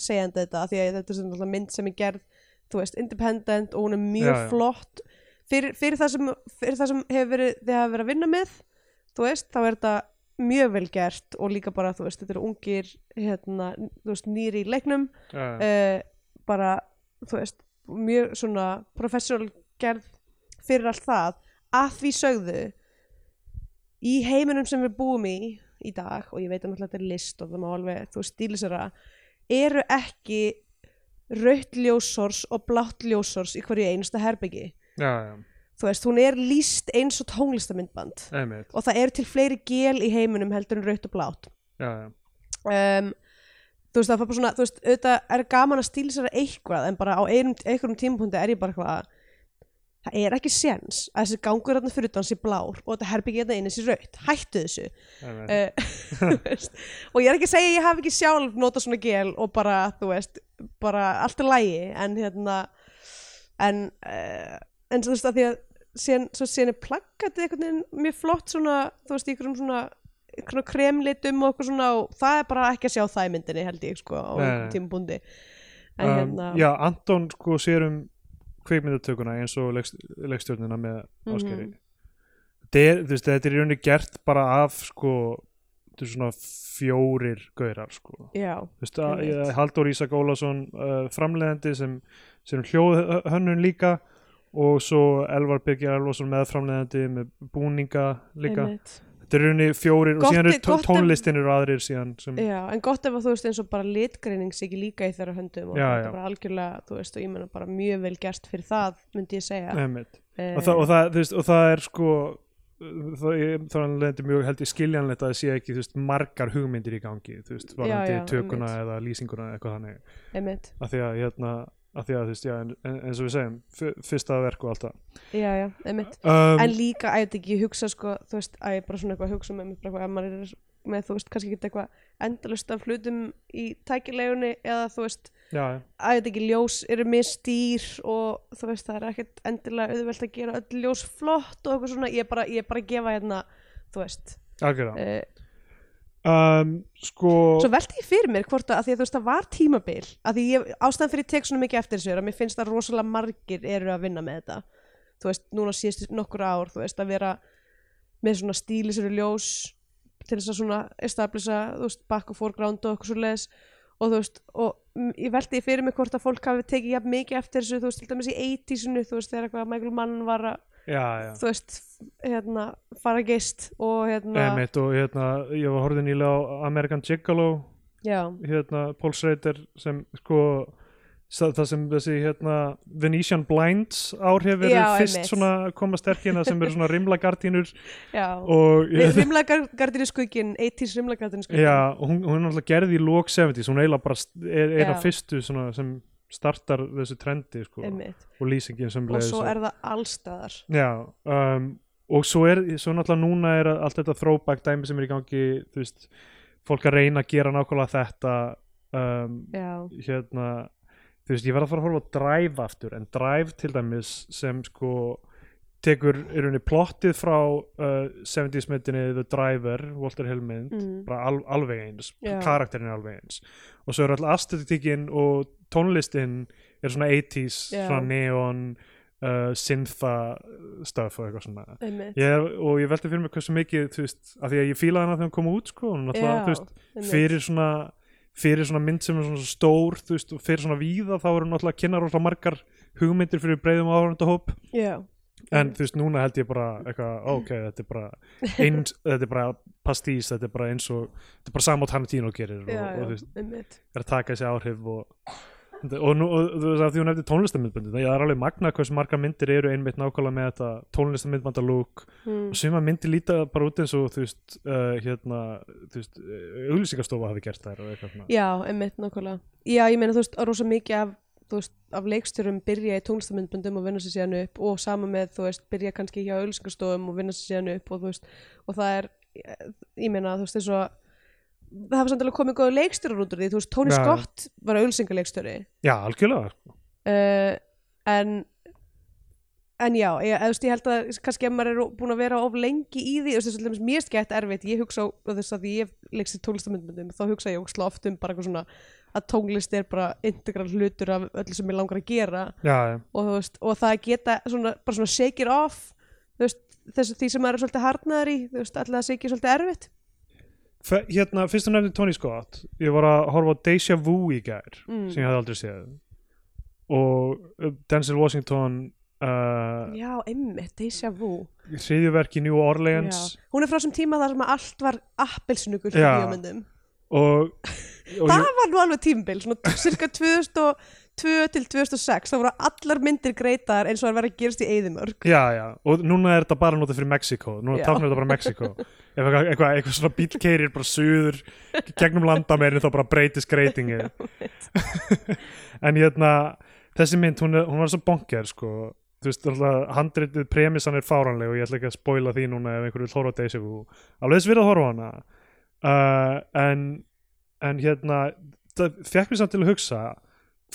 segjandi þetta, því að þetta er svona mynd sem er gerð, þú veist, independent og hún er mjög Já, flott. Fyrir, fyrir, það sem, fyrir það sem hefur verið þið hafa verið að vinna með, þú veist þá er þetta mjög vel gert og líka bara, þú veist, þetta eru ungir hérna, þú veist, nýri í leiknum uh, bara, þú veist mjög svona professional gerð fyrir allt það að því sögðu í heiminum sem við búum í í dag og ég veit að þetta er list og það má alveg, þú stílisera eru ekki rautt ljósors og blátt ljósors í hverju einasta herbyggi. Já, já, þú veist, hún er líst eins og tónlistamindband einmitt. Og það eru til fleiri gél í heiminum heldur en rautt og blátt. Já, já, um, þú veist það var bara svona þú veist, auðvitað er gaman að stílisera eitthvað en bara á einum, einhverjum tímapunkti er ég bara eitthvað það er ekki séns að þessi gangur þarna fyrir utan sé blár og þetta herbyggi hérna inni sé raut hættu þessu. Uh, og ég er ekki að segja ég hafi ekki sjálf notað svona gel og bara þú veist, bara allt er lægi en hérna en, uh, en þú veist að því að síðan, síðan er plaggatið veginn mjög flott svona, þú veist, í einhverjum svona kremlitum og eitthvað svona og það er bara ekki að sjá það í myndinni held ég sko á tímabundi en um, hérna Já, Anton sko sér um kvikmyndatökuna eins og leikst, leikstjórnina með áskeri er, þú veist, þetta er í rauninni gert bara af sko svona fjórir gaurar sko. Já, veist, að, Halldór Ísak Ólafsson uh, framleiðandi sem, sem hljóðhönnun líka og svo Elvar Birgir Elvarsson með framleiðandi með búninga líka. Einmitt þetta er í rauninni fjórir Gott og síðan er- eru tó- gott ef- tónlistin eru aðrir síðan sem, Já, en gott ef að þú veist eins og bara litgreining sé ekki líka í þeirra höndum og Já, þetta er bara algjörlega, þú veist, og ég meina bara mjög vel gert fyrir það, myndi ég segja. Eh, og, það, og, það, veist, og það er sko það er mjög held ég skiljanlegt að það sé ekki veist, margar hugmyndir í gangi þú veist, varandi tökuna einmitt. eða lýsinguna eða eitthvað þannig einmitt, af því að, hérna, af því að þú veist, já, en, en, eins og við segjum fyr- fyrsta verk og allt það. Já, já, einmitt. Um, en líka, að ég veit ekki, ég hugsa sko þú veist, að ég bara svona eitthvað hugsa með eitthvað, að maður er með, þú veist, kannski ekki eitthvað endalust af hlutum í tækilegunni eða þú veist, já, að ég veit ekki, ljós eru mistýr og þú veist, það er ekkert endilega auðvelt að gera öll ljós flott og eitthvað svona, ég er bara, ég er bara að gefa hérna, þú veist algjörða uh, um, sko Svo velti ég fyrir mér hvort að, að því að þú veist það var tímabil að því ég, ástæðan fyrir tek svona mikið eftir þessu er að mér finnst að rosalega margir eru að vinna með þetta. Þú veist, núna síðust nokkur ár þú veist, að vera með svona stíliseru ljós til þess að svona establisa, þú veist, back og foreground og eitthvað svo leðis og þú veist, og ég velti ég fyrir mig hvort að fólk hafi tekið jafn mikið eftir þessu, þú veist, til dæmis í 80-sinu, þú veist, þegar eitthvað Michael Mann var að, já, já. Þú veist, hérna, fara geist og hérna, Einmitt, og hérna, ég var horfði nýlega á American Gigolo. Já, hérna, Paul Schrader sem sko það sem þessi hérna Venetian Blinds áhrif eru fyrst einmitt. svona að koma sterkina sem eru svona rimlagardínur. Og ég, Rimlagardinu skugginn, 80s rimlagardinu skugginn já, hún, hún er náttúrulega gerð í lók 70s, hún eiginlega bara er eina Já. fyrstu svona sem startar þessu trendi sko, og lýsingin sem og svo er það allstaðar Já, um, og svo er svo náttúrulega núna er allt þetta throwback dæmi sem er í gangi, veist fólk að reyna að gera nákvæmlega þetta um, hérna þú veist, ég verð að fara að horfa á Drive aftur en Drive til dæmis sem sko tekur í rauninni plottið frá uh, 70s myndinni The Driver, Walter Hill mynd mm. bara al, alveg eins, Já. karakterin er alveg eins og svo er alltaf aesthetikinn og tónlistin er svona 80s, Já. svona neon uh, syntha stuff og eitthvað svona ég, og ég velti fyrir mig hversu mikið þú veist, af því að ég fílaði hana þegar hún kom út sko, og náttúrulega, þú veist, fyrir svona fyrir svona mynd sem er svona stór þú veist, og fyrir svona víða þá eru náttúrulega að kynna rosalega margar hugmyndir fyrir breiðum áhörndahóp já, en þú veist, núna held ég bara eitthvað, ok, þetta er bara eins, þetta er bara pastís, þetta er bara eins og þetta er bara sama og Tarantino gerir og, já, og já, þú veist, er að taka þessi áhrif og og, nú, og þú veist að því hún eftir tónlistamindböndi það er alveg magna hversu margar myndir eru einmitt nákvæmlega með þetta tónlistamindbandalúk mm. og suma myndir líta bara út eins og þú veist, uh, hérna þú veist, auglýsingastofa hafi gert þær og já, einmitt, nákvæmlega. Já, ég meina þú veist, rosa mikið af veist, af leikstjórum byrja í tónlistamindbundum og vinna sér síðan upp og sama með, þú veist, byrja kannski hjá auðlýsingastofum og vinna sér síðan upp og þú veist, og það er, ég meina, þú veist, eins og það hafa samt alveg komið góða leikstjórar út úr því, þú veist, Tony Já. Scott var auðlýsingaleikstjóri já, algjörlega. Uh, en en já, ég, eða, þú veist, ég held að kannski ef maður er búin að vera of lengi í því þú veist, þess að mér skætt erfitt, ég hugsa á þess að ég leikst að tónlist er bara integral hlutur af öllu sem ég langar að gera. Já, já, og, veist, og það geta svona, bara svona shake it off veist, þess, því sem maður er svolítið harnaður í alltaf að shake it svolítið erfitt. Fe- hérna, fyrst að nefndi Tony Scott ég var að horfa á Deja Vu í gær Mm. sem ég hafði aldrei séð. Og uh, Denzel Washington uh, já, einmitt, deja vu. hriðjuverk í New Orleans. Já. hún er frá þessum tíma þar sem allt var appelsnugull í Já. Og, og það ég, var nú alveg tímbil svona cirka 2002 til 2006 þá voru allar myndir greitaðar eins og það verið að gerast í Eðimörk já, já, og núna er þetta bara notað fyrir Mexiko, núna táknar þetta bara Mexiko eitthvað, eitthvað, eitthvað svona bíl keirir bara suður gegnum landameirin þá bara breytist greitingi en hérna þessi mynd, hún, er, hún var svo bonker sko, þú veist, handritið premissan er fáranleg og ég ætla ekki að spoila því núna ef einhver vil horfa á Vu. Alveg þess virða að horfa á hana uh, en, en hérna það fekk mér samt til að hugsa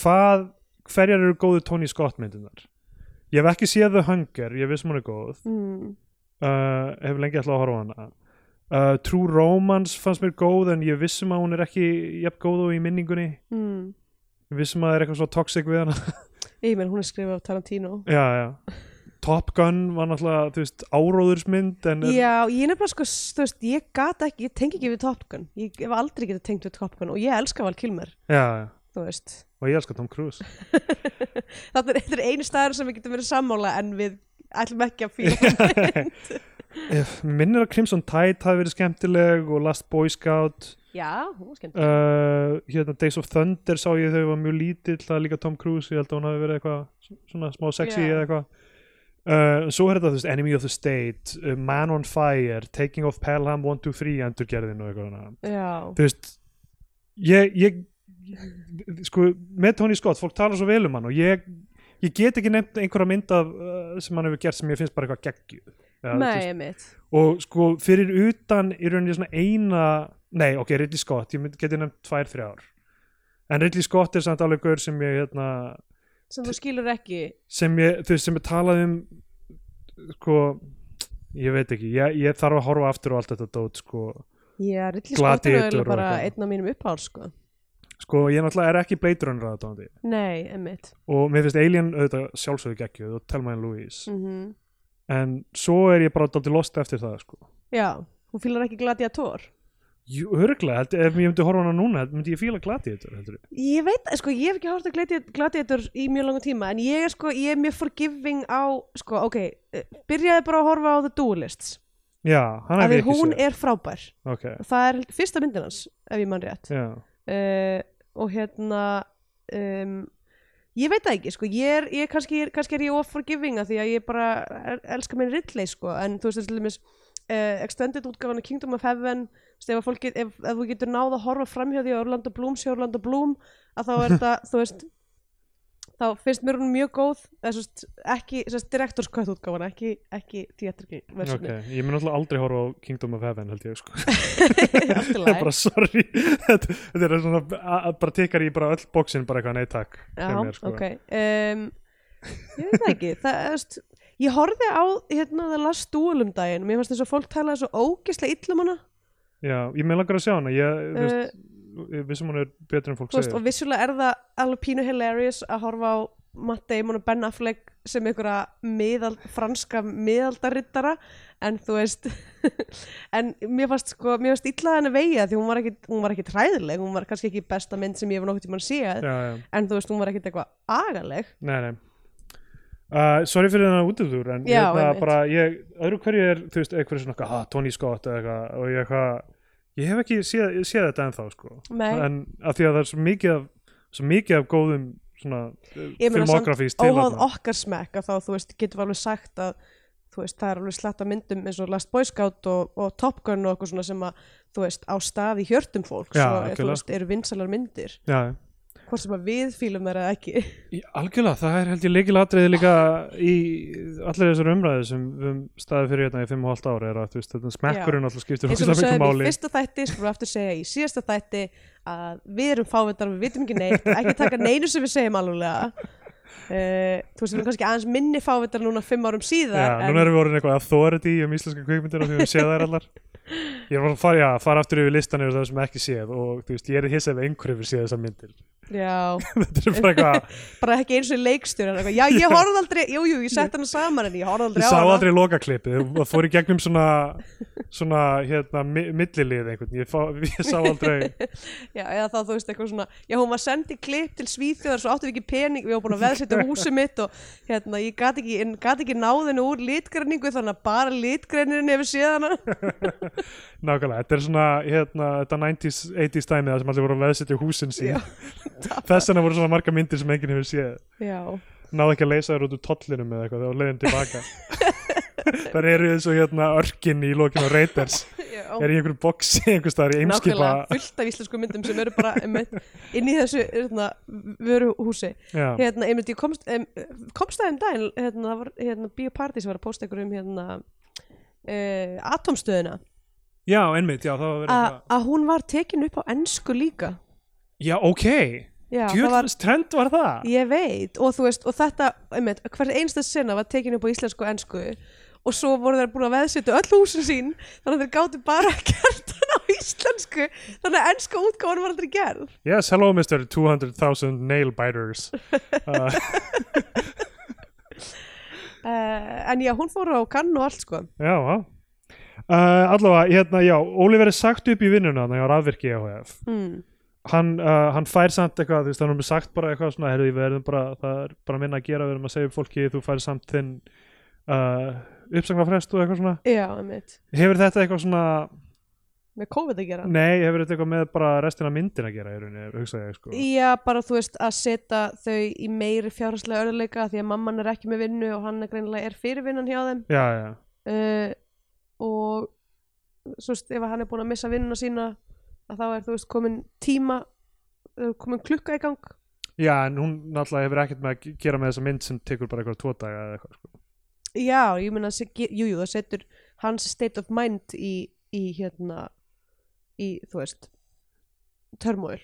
hvað, hverjar eru góðu Tony Scott myndunar ég hef ekki séð The Hunger, ég vissum hún er góð. Mm. uh, hef lengi ætlað að horfa á hana. Uh, True Romance fannst mér góð en ég vissum að hún er ekki jafn góð og í minningunni. Mm. ég vissum að það er eitthvað svo toxic við hana. Ég menn hún er skrifað af Tarantino. Já, já Top Gun var náttúrulega, þú veist, áróðursmynd en já, ég nefnilega sko, þú veist, ég gat ekki ég tengi ekki við Top Gun, ég hef aldrei getað tengt við Top Gun og ég elska Val Kilmer já, já, þú veist, og ég elska Tom Cruise. Þetta er, er einu staður sem við getum verið sammála en við ætlum ekki að fíla minnir að Crimson Tide hafi verið skemmtileg og Last Boy Scout. Já, hún var skemmt uh, hérna Days of Thunder sá ég þau var mjög lítill, er líka Tom Cruise ég held að hún hafi verið eitthvað svona smá sexy Já. eða eitthvað uh, svo er þetta þú veist Enemy of the State uh, Man on Fire, Taking of Pelham 1, 2, 3 endurgerðin og eitthvað þú veist ég, ég sko, með Tony Scott, fólk tala svo vel um hann og ég, ég get ekki nefnt einhverja mynd af uh, sem hann hefur gert sem ég finnst bara eitthvað nei, mitt og sko fyrir utan í rauninni svona eina nei ok, Ridley Scott, ég geti nefnt tvær, þrjár. En Ridley Scott er samt alveg gaur sem ég hérna, sem þú skilur ekki. Sem ég, þú veist, sem ég talað um sko ég veit ekki, ég, ég þarf að horfa aftur og allt þetta dót sko. Já, Scott er bara einn af mínum uppáhals sko. Sko ég náttúrulega er ekki Blade Runner aðdáðandi nei, emitt og mér finnst Alien auðvitað sjálfsögðu geggjuð og Telma and Louise. Mm en svo er ég bara dálítið lost eftir það sko. Já, hún fílar ekki Gladiator Jú, örglega, ef ég myndi horfa hana núna myndi ég fíla Gladiator heldur Ég veit, sko, ég hef ekki hort að Gladi- Gladiator í mjög langa tíma, en ég er sko, ég er mjög forgiving á, sko, ok, eh, byrjaði bara að horfa á The Duelists, já, hann hef ég ekki hún séð. er frábær. ok, Það er fyrsta myndin hans, ef ég mann rétt. Uh, og hérna, um, ég veit það ekki, sko, ég er, ég kannski, kannski er ég of forgiving að því að ég bara el elska minn Ridley, sko, en þú veist, til dæmis, uh, extended útgáfan af Kingdom of Heaven, ef, þú getur náð að horfa framhjá því að Orlando Bloom sé Orlando Bloom, að þá er þetta, þú veist, þá finnst mér hún mjög góð, veist, ekki, svo veist, direktorskött útgáfan, ekki, ekki theatrical ok, versjoni. ég mun alltaf aldrei horfa á Kingdom of Heaven held ég sko í lagi. bara sorry þetta, þetta er svona, bara tekar í bara öll bóksin bara eitthvað nei takk Já, hjá mér, sko. ok um, Ég veit það ekki það, veist, Ég horfði á hérna það last duel um daginn Mér fannst þess að fólk talaði svo ógislega illum hana já, ég með langar að sjá hana ég, þú veist, ég vissum hún er betur en fólk þú veist, segir. Og vissulega er það alveg pínu hilarious að horfa á Matt Damon og Ben Affleck sem einhverja miðald, franska miðaldarittara en þú veist en mér fannst sko, mér fannst illa henni vegið því hún var ekki, hún var ekki træðileg hún var kannski ekki besta mynd sem ég hef nokkuð tímann séð já, já, en þú veist, hún var ekkit eitthvað agaleg. Nei, nei. Uh, sorry fyrir þennan útúður en Já, ég, einmitt. bara, ég, öðru hverju er þú veist, eitthvað svona, ah, Tony Scott eða eitthvað og ég eitthvað, ég hef ekki séð, séð þetta ennþá, sko, en af því að það er svo mikið af, svo mikið af góðum samt filmografís til óháð okkar smekk að þá þú veist getum við alveg sagt að veist það er alveg slatt af myndum eins og Last Boy Scout og, og Top Gun og eitthvað svona sem að þú veist á stað í hjörtum fólks Já, og þú veist eru vinsalar myndir. Já, hvort sem að við fílum þeirra ekki. Í, algjörlega, það er held ég leikilatriði líka í allir þessar umræði sem við höfum staðið fyrir hérna í 5,5 ári er að veist, smekkurinn alltaf skiptir eins og við sögum í máli. fyrsta þætti sem við aftur segja í síðasta þætti að við erum fávendar við vitum ekki neitt, ekki taka neinu sem við segjum alveglega uh, þú veist við erum kannski aðeins minni fávendar núna fimm árum síðar Já, núna erum við orðin eitthvað authority um íslenska kvikmyndir og því við séð þær allar. Ég er bara að fara, já, fara aftur yfir listan yfir það sem ekki séð og þú veist, ég er hissa ef einhver hefur séð þessar myndir bara bara ekki eins og leikstjóri já ég horfði aldrei, jú jú ég sett hana saman en ég horfði aldrei ég á sá hana. aldrei lokaklippið. Og fór í gegnum svona svona, hérna, mi millilið einhvern, ég, fá, ég sá aldrei. Já, eða þá þú veist eitthvað svona já hún var sendið klipp til Svíþjóðar svo áttum við ekki pening, við varum búin að veðsetja húsið mitt og hérna ég gat ekki, ekki náðinu úr litgræningu þannig að bara litgrænirinn hefur séð hana. Nákvæmlega, þetta er svona hérna, þetta 90s, 80s dæmið það sem allir voru að veðsetja húsin sín þess vegna voru svona marga myndir sem enginn hefur séð. Já, náðu ekki að leysa þér út úr tollinum eða eitthvað þegar leiðin tilbaka. Þar eru eins og hérna örkin í lokinu á Raiders. Er í einhverju boxi einhvers staðar í eimskipa. Nákvæmlega fullt af íslensku myndum sem eru bara einmitt, inn í þessu hérna, vöruhúsi. Hérna, einmitt, ég komst, um, komst um daginn hérna, það var hérna, Bíóparti sem var að posta ykkur um hérna, uh, atomstöðina já, einmitt, já, það var verið að hún var tekin upp á ennsku líka já, ok, það var, djúðlis trend var það. Ég veit og þú veist, og þetta, einmitt, hver einsta sinna var tekin upp á íslensku og ennsku og svo voru þeir búin að veðsetja öll húsin sín þannig að þeir gáttu bara gert hann á íslensku. Þannig að ennska útgáðan var aldrei gerð. Yes, hello Mr. 200,000 nail biters. Uh, uh, en já, hún fór á kann og allt sko. Já, já Uh, allavega, hérna, já, Óli verið sagt upp í vinnuna þannig að rafvirki EHF mm. Hann, uh, hann fær samt eitthvað þú veist, hann er sagt bara eitthvað svona herði, við erum bara, það er bara minna að gera við erum að segja fólki, þú fær samt þinn uh, uppsagnarfrest og eitthvað svona. Já, einmitt, hefur þetta eitthvað svona, með COVID að gera? Nei, hefur þetta eitthvað með bara restina myndin að gera í rauninni, hugsaði ég sko. Já, bara þú veist að setja þau í meiri fjárhagslega örðleika því að mamman er ekki með vinnu og hann er greinilega er fyrirvinnan hjá þeim. Já, já, uh, og svo veist, ef hann er búin að missa vinnuna sína að þá er þú veist komin tíma uh, komin klukka í gang já, en hún náttúrulega hefur ekkert með að ge- gera með þessa mynd sem tekur bara eitthvað tvo daga eða eitthvað sko. Já, ég meina, ge- jú, það setur hans state of mind í, í hérna í, þú veist törmóil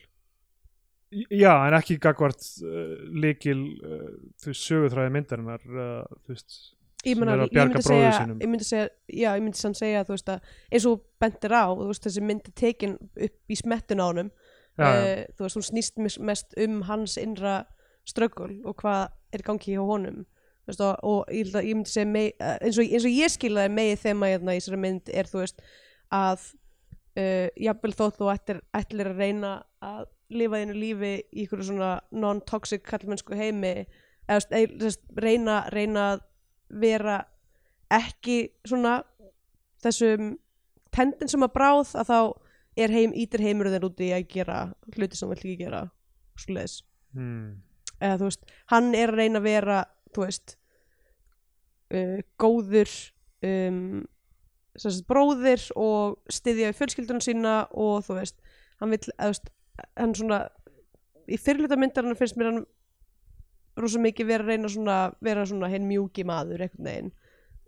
já, en ekki gagvart uh, líkil uh, þú veist, söguþræði myndarinnar uh, þú veist, ég, myndi segja, myndi segja já, ég myndi sann segja veist að eins og bentir á veist þessi mynd er tekin upp í smettun á já, uh, þú veist hún snýst mes- mest um hans innra ströggul og hvað er gangi hjá honum veist, og, og ég, ég myndi segja mei, uh, eins, og, eins og ég skiljaði megið þema hérna í þessari mynd er þú veist að uh, jafnvel þótt þú ættir, ætlir að reyna að lifa þínu lífi í ykkur svona non-toxic kallmennsku heimi eða reyna, reyna að vera ekki svona þessum tendin sem að bráð að þá er heim, ítir heimur þeir úti í að gera hluti sem þú vilt ekki gera svoleiðis hmm. eða þú veist, hann er að reyna að vera þú veist uh, góður um, sagt, bróðir og styðja við fjölskyldunum sína og þú veist, hann eða, þú veist, hann svona í fyrirluta myndarinn finnst mér hann rosa mikið vera að reyna svona vera svona hinn mjúki maður einhvern veginn,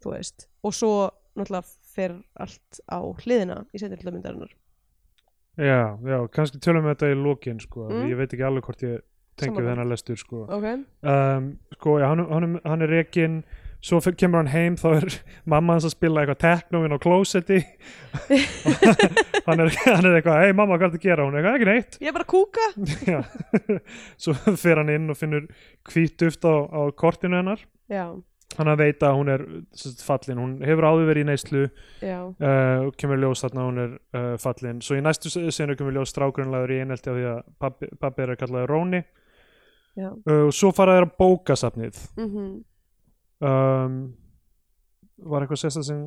þú veist. Og svo náttúrulega fer allt á hliðina í setjumluta myndarinnar já, já, kannski tölum við þetta í lokin sko, Mm. ég veit ekki alveg hvort ég tengi við þennan lestur sko. Ok, um, sko, já, hann, hann, hann er rekin svo fyrir, kemur hann heim þá er mamma hans að spila eitthvað teknóin á klósetti. Hann, er, hann er eitthvað, hei mamma hvað er þetta að gera? Hún er eitthvað, ekki neitt. Ég er bara að kúka. Svo fer hann inn og finnur hvít duft á, á kortinu hennar. Já, hann að veita að hún er fallin, hún hefur áður verið í neyslu uh, og kemur ljós þarna hún er uh, fallin. Svo í næstu senu kemur ljós strákurinn í einhelti af því að pabbi, pabbi er að kallaði Róni uh, og svo fara þeir að bóka safnið mhm um, var eitthvað sérstæð sem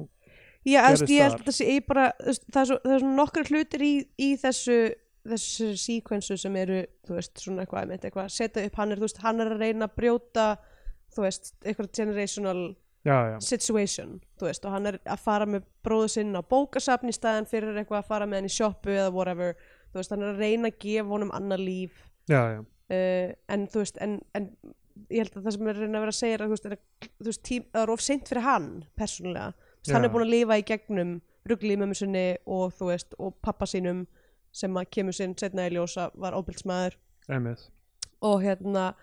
Já, gerist ég held þar? að þessi, ég bara, það er svo, það svona nokkra hlutir í, í þessu þessu síkvensu sem eru þú veist, svona eitthvað, eitthvað setja upp hann er, veist, hann er að reyna að brjóta þú veist, eitthvað generational já, já, situation, þú veist, og hann er að fara með bróðu sinn á bókasafn í staðan fyrir eitthvað að fara með hann í sjoppu eða whatever, þú veist, hann er að reyna að gefa honum annað líf. Já, já, uh, en þú veist en, en ég held að það sem er að reyna að vera að segja er að þú veist, að- það er of seint fyrir hann persónulega, Þú veist, hann er búin að lifa í gegnum ruggli í mömmu sinni og þú veist, og pappa sínum sem að kemur sinn setna í ljósa var einmitt. Og hérna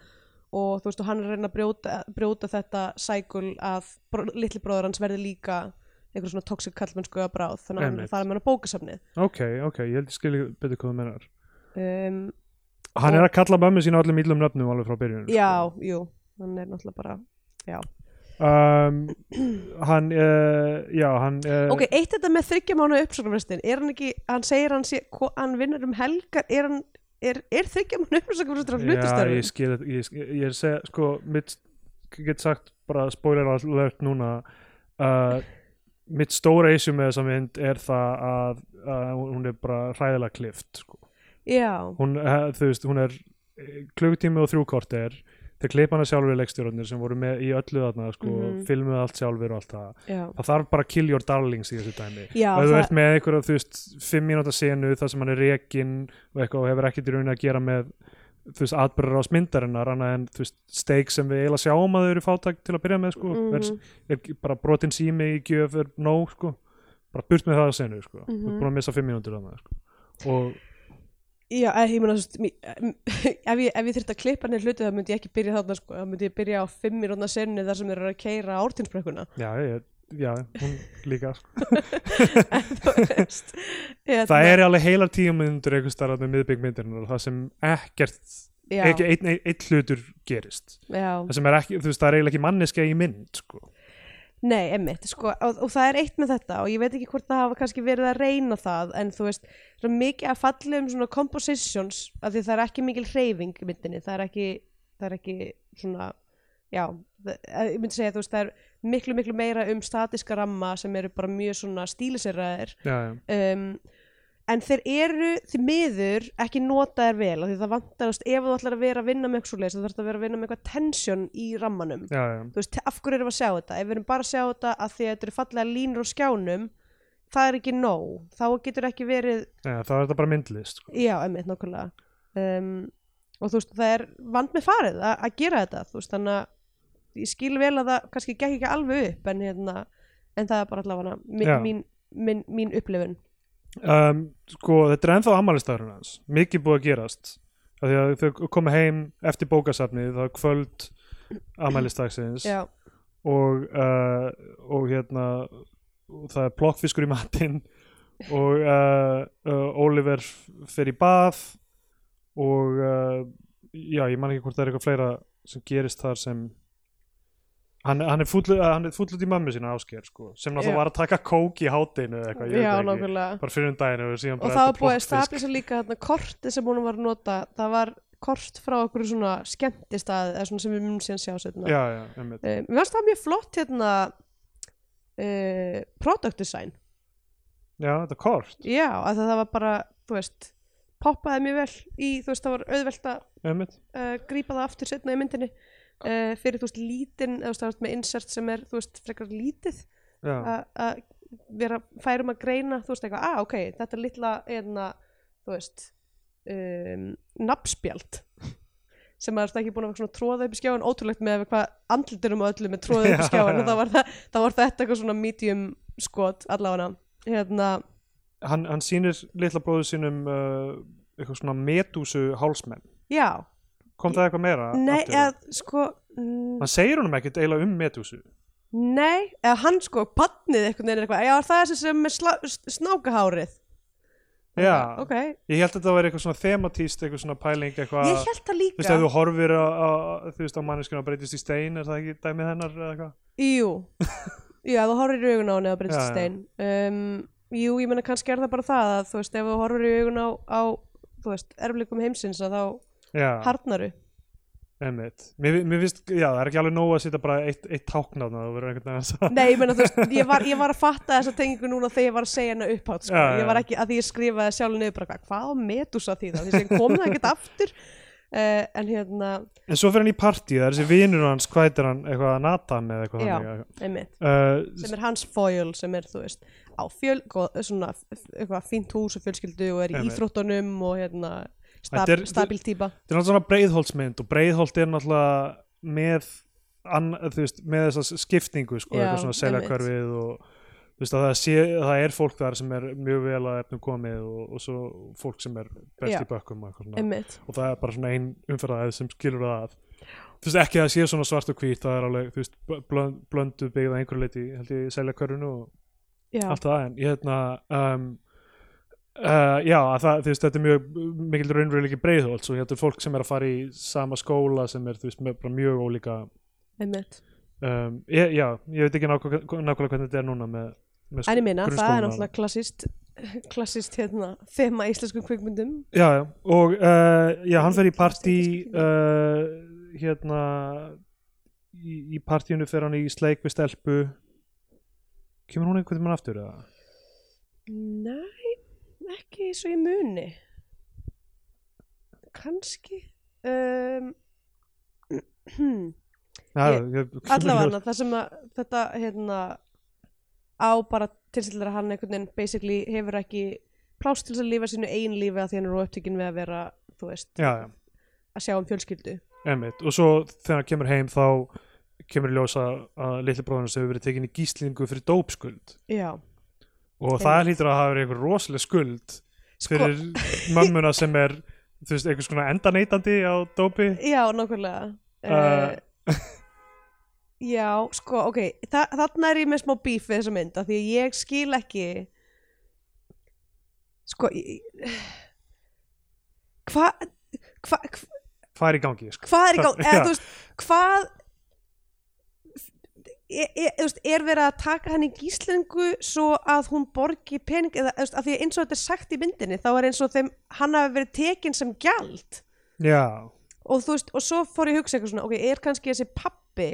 og þú veist og hann er að reyna að brjóta, brjóta þetta sækul að br litli bróður hans verði líka einhver svona toxic kallmennsku að bráð þannig að hann er að með hann á bókasafnið. Ok, ok, ég held ég skilji betur hvað þú menar um, hann er að kalla mömmu sína öllum íllum nöfnum alveg frá byrjun já, jú, hann er náttúrulega bara já. um, hann uh, já, hann uh, ok, eitt þetta með þryggja mánu uppsöknarfrestin er hann ekki, hann segir hann sé, hvo- hann vinnur um helgar, er hann er, er þryggja mánu uppsöknarfrestin á já, hlutastörfum? ég skil ég, ég að segja, sko mitt, get sagt bara spoiler alert núna uh, mitt stóra issue með þessa mynd er það að uh, hún er bara hræðilega klift sko. Hún, þú veist, hún er klugtími og þrjú korter. Þeir klippa hana sjálfur leikstjórnir sem voru með í öllu þarna sko, Mhm. filmuð allt sjálfur og allt það. Já, það þarf bara kill your darlings í þessu dæmi. Já og þú það, ert með einhverja þú veist fimm mínúta senu þar sem hann er rekin og eitthvað og hefur ekkert í rauninni að gera með þú veist atbyrður ás myndarinnar annað en þú veist steik sem við eiginlega sjáum að þau eru fátæk til að byrja með sko. Mhm. er, er bara brotin sími í gjöf er nóg sko. Bara burt með það að senu sko. Þú Mhm. ert búin að missa fimm mínútur annað sko. Og Já, ég meina, ef ég, ég þyrfti að klippa niður hluti þá myndi ég ekki byrja þarna, sko, þá myndi ég byrja á fimm mínúna senni þar sem þeir eru að keira ártinsbrekkuna. já, ég, já, hún líka sko. en þú veist, hérna, það er alveg heilar tíu myndur einhvers starf með miðbygg myndarinnar það sem ekkert ekki einn ein, ein hlutur gerist já, það sem er ekki, þú veist, það er eiginlega ekki manneska í mynd sko. Nei, emmitt, sko, og, og það er eitt með þetta og ég veit ekki hvort það hafa kannski verið að reyna það, en þú veist, svona mikið að falli um svona compositions, af því það er ekki mikil hreyfing í myndinni, það er ekki, það er ekki svona, já, það, ég myndi segja, þú veist, það er miklu, miklu meira um statiska ramma sem eru bara mjög svona stíliseraðir já, já, um, en þeir eru því miður ekki notaðir vel af því það vantar, veist, ef þú ætlar að vera að vinna með eitthvað þú þarf að vera að vinna með eitthvað tension í rammanum, já, já. þú veist, af hverju erum við að sjá þetta? Ef við erum bara að sjá þetta að því að þetta eru fallega línur á skjánum, það er ekki nóg. Þá getur ekki verið Já, þá er þetta bara myndlist sko. já, emmitt nákvæmlega. Um, og þú veist, það er vand með farið að, að gera þetta, þú veist, þannig að ég skil vel að það kannski gekk ekki alveg upp en hérna, en það er bara allavega mín, mín, mín, mín upplifun um, sko, þetta er ennþá ammælistæðurinn hans. Mikið búið að gerast. Að þau koma heim eftir bókasafnið það er kvöld ammælistagsins já, og, uh, og hérna og það er plokkfiskur í matinn og uh, uh, Oliver fer í bað og uh, já, ég man ekki hvort það er eitthvað fleira sem gerist þar sem hann, hann er full hann er full út í mömmu sína ásker sko, sem náttúrulega var að taka kók í hátinu eða eitthvað, ég veit ekki. bara fyrir um daginn og og það var búið að svo líka þarna kortið sem hún var að nota. Það var kort frá okkur svona skemmtistað eða svona sem við munum síðan sjá setna já, já, einmitt. Um, mér finnst það mjög flott hérna uh, product design. Já, þetta kort, já, að það var bara, þú veist poppaði mjög vel í, þú veist, það var auðvelt að uh, grípa það aftur setna í myndinni uh, fyrir, þú veist, lítinn eða þú veist, það með insert sem er, þú veist, frekar lítið. Að að vera færum að greina þú veist eitthvað, ah ok, þetta er litla einna, þú veist um, nafnspjald. Sem maður ekki búin að tróða upp í skjáin ótrúlegt með hvað andlitunum og öllu með tróða upp í Já, skjáin og þá var, það, þá var þetta eitthvað svona medium skot allavega. Hérna, hann, hann sýnir litla bróður sínum uh, eitthvað svona medúsu hálsmenn já kom það eitthvað meira nei, eða sko mm, hann segir honum ekkert eiginlega um medúsu. Nei, eða hann sko pannið eitthvað neina eitthvað, já það er þessi sem er snákahárið. Já, ok, ég held að þetta var eitthvað svona thematíst eitthvað svona pæling eitthvað ég held það þú líka veist, ef þú horfir á, á þú veist, á manneskuna breytist í stein er það ekki dæmið hennar eða eitthvað? Jú, já, þú horfir í augun á henni að breytist já. stein. Um, Jú, ég meina kannski er það bara það að þú veist, ef þú horfir í augun á, á þú veist, erflikum heimsins að þá harnaru einmitt. Mér, mér finnst, já, það er ekki alveg nóg að setja bara eitt, eitt táknáðna Nei, ég meina, þú veist, ég var, ég var að fatta þessa tengingu núna þegar ég var að segja henni upphátt sko. Ég var ekki, að því ég skrifaði sjálf niður bara, hvað- á medusa því það, því sem kom það ekkert aftur. Uh, en hérna, en svo fyrir hann í partí, það er þessi vinur hans hvað heitir hann, eitthvað Nathan eða eitthvað Já. einmitt. Uh, sem er hans foil, sem er, þú veist á fjöl, svona, eitthvað fínt hús og fjölskyldu og er í íþróttunum og hérna stab, stabil típa. þetta er náttúrulega svona breiðholtsmynd og breiðholt er náttúrulega með, an, veist, með þessa skiptingu sko, Já, eitthvað svona seljakörfið og veist að það, sé, það er fólk þar sem er mjög vel að efnum komið og, og svo fólk sem er best Já. í bökkum og, og það er bara svona ein umferðaðið sem skilur það að þú veist ekki að það sé svona svart og hvít það er alveg, þú veist, blönd, blöndu byggð að einhverju leiti, held ég, seljakörfinu og já, allt það en ég hérna um, uh, já, að það, veist, þetta er mjög mikil raunveruleiki breiðholt. Og þetta er fólk sem er að fara í sama skóla sem er, veist, bara mjög ólíka um, ég, já, ég veit ekki nákvæmlega, hvernig þetta er núna með, með en ég minna, það er náttúrulega klassist klassist hérna, þema íslenskum kvikmyndum. Já, já, og uh, já, hann fer í partí uh, hérna í, í partíinu fer hann í sleik við stelpu. Kemur hún einhvern veginn aftur eða? nei, ekki svo ég muni? Kannski um, allavega það sem að þetta hérna á bara tilstillir að hann einhvern veginn basically hefur ekki plást til að lifa sínu eigin lífi að því hann er upptökin við að vera þú veist, já, já, að sjá um fjölskyldu. Einmitt. Og svo þegar hann kemur heim þá kemur ljósa að litli bróðunars hefur verið tekin í gíslingu fyrir dópskuld. Já, og það hlýtur að hafa verið einhver rosaleg skuld sko, fyrir mömmuna sem er þú veist, einhvers konar endaneytandi á dópi. Já, nákvæmlega. Uh, uh, já, sko, ok þa þarna er ég með smá bíf við þessa mynd af því ég skil ekki sko ég- hvað hva, hva, hvað er í gangi sko? hvað er í gang eða þú veist, hvað er, er, er verið að taka hann í gíslingu svo að hún borgi pening eða af því að eins og þetta er sagt í myndinni þá er eins og þeim hann hafi verið tekin sem gjald. Já, og þú veist, og svo fór ég að hugsa eitthvað svona, ok, er kannski þessi pappi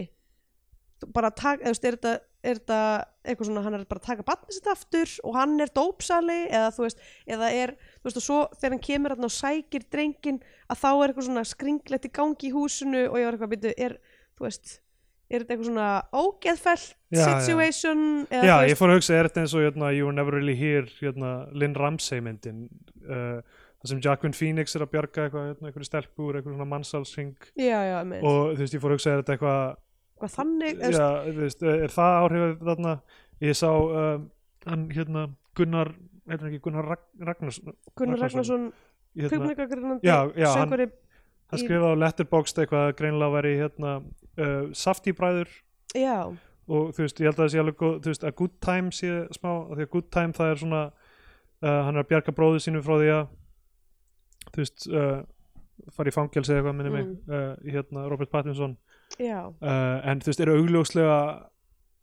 bara að taka, eða þú veist, er þetta er þetta eitthvað svona, hann er bara að taka batnið sitt aftur og hann er dópsali eða þú veist, eða er, þú veist, og svo þegar hann kemur þarna og sækir drengin að þá er eitthvað svona skringlegt í gangi í húsinu og ég var eitthvað að byrja, er, þú veist er þetta eitthvað svona ógeðfælt Já, já. situation já þú ég fór að hugsa er þetta eins og hérna, You Were Never Really Here hérna, Lynn Ramsey myndin uh, það sem Jacqueline Phoenix er að bjarga eitthvað, hérna, eitthvað stelpur, eitthvað svona mannsalsring já, já, og þú veist, ég fór að hugsa er þetta eitthvað hvað þannig, já, þú veist, er það áhrifið þarna? Ég sá um, hann hérna Gunnar, hann ekki Gunnar Ragn, Ragnars veist, Gunnar Ragnarsson. Hérna, kvikmyndagagrínandi, Já, í- skrifaði á Letterboxd eitthvað að greinilega væri hérna uh, saftíbræður já, og þú veist, ég held að það sé alveg þú veist, að good time sé smá, því að good time það er svona uh, hann er að bjarga bróðu sínu frá því að þú veist uh, fara í fangelsi eitthvað minni mig Mm. uh, hérna Robert Pattinson já uh, en þú veist, eru augljóslega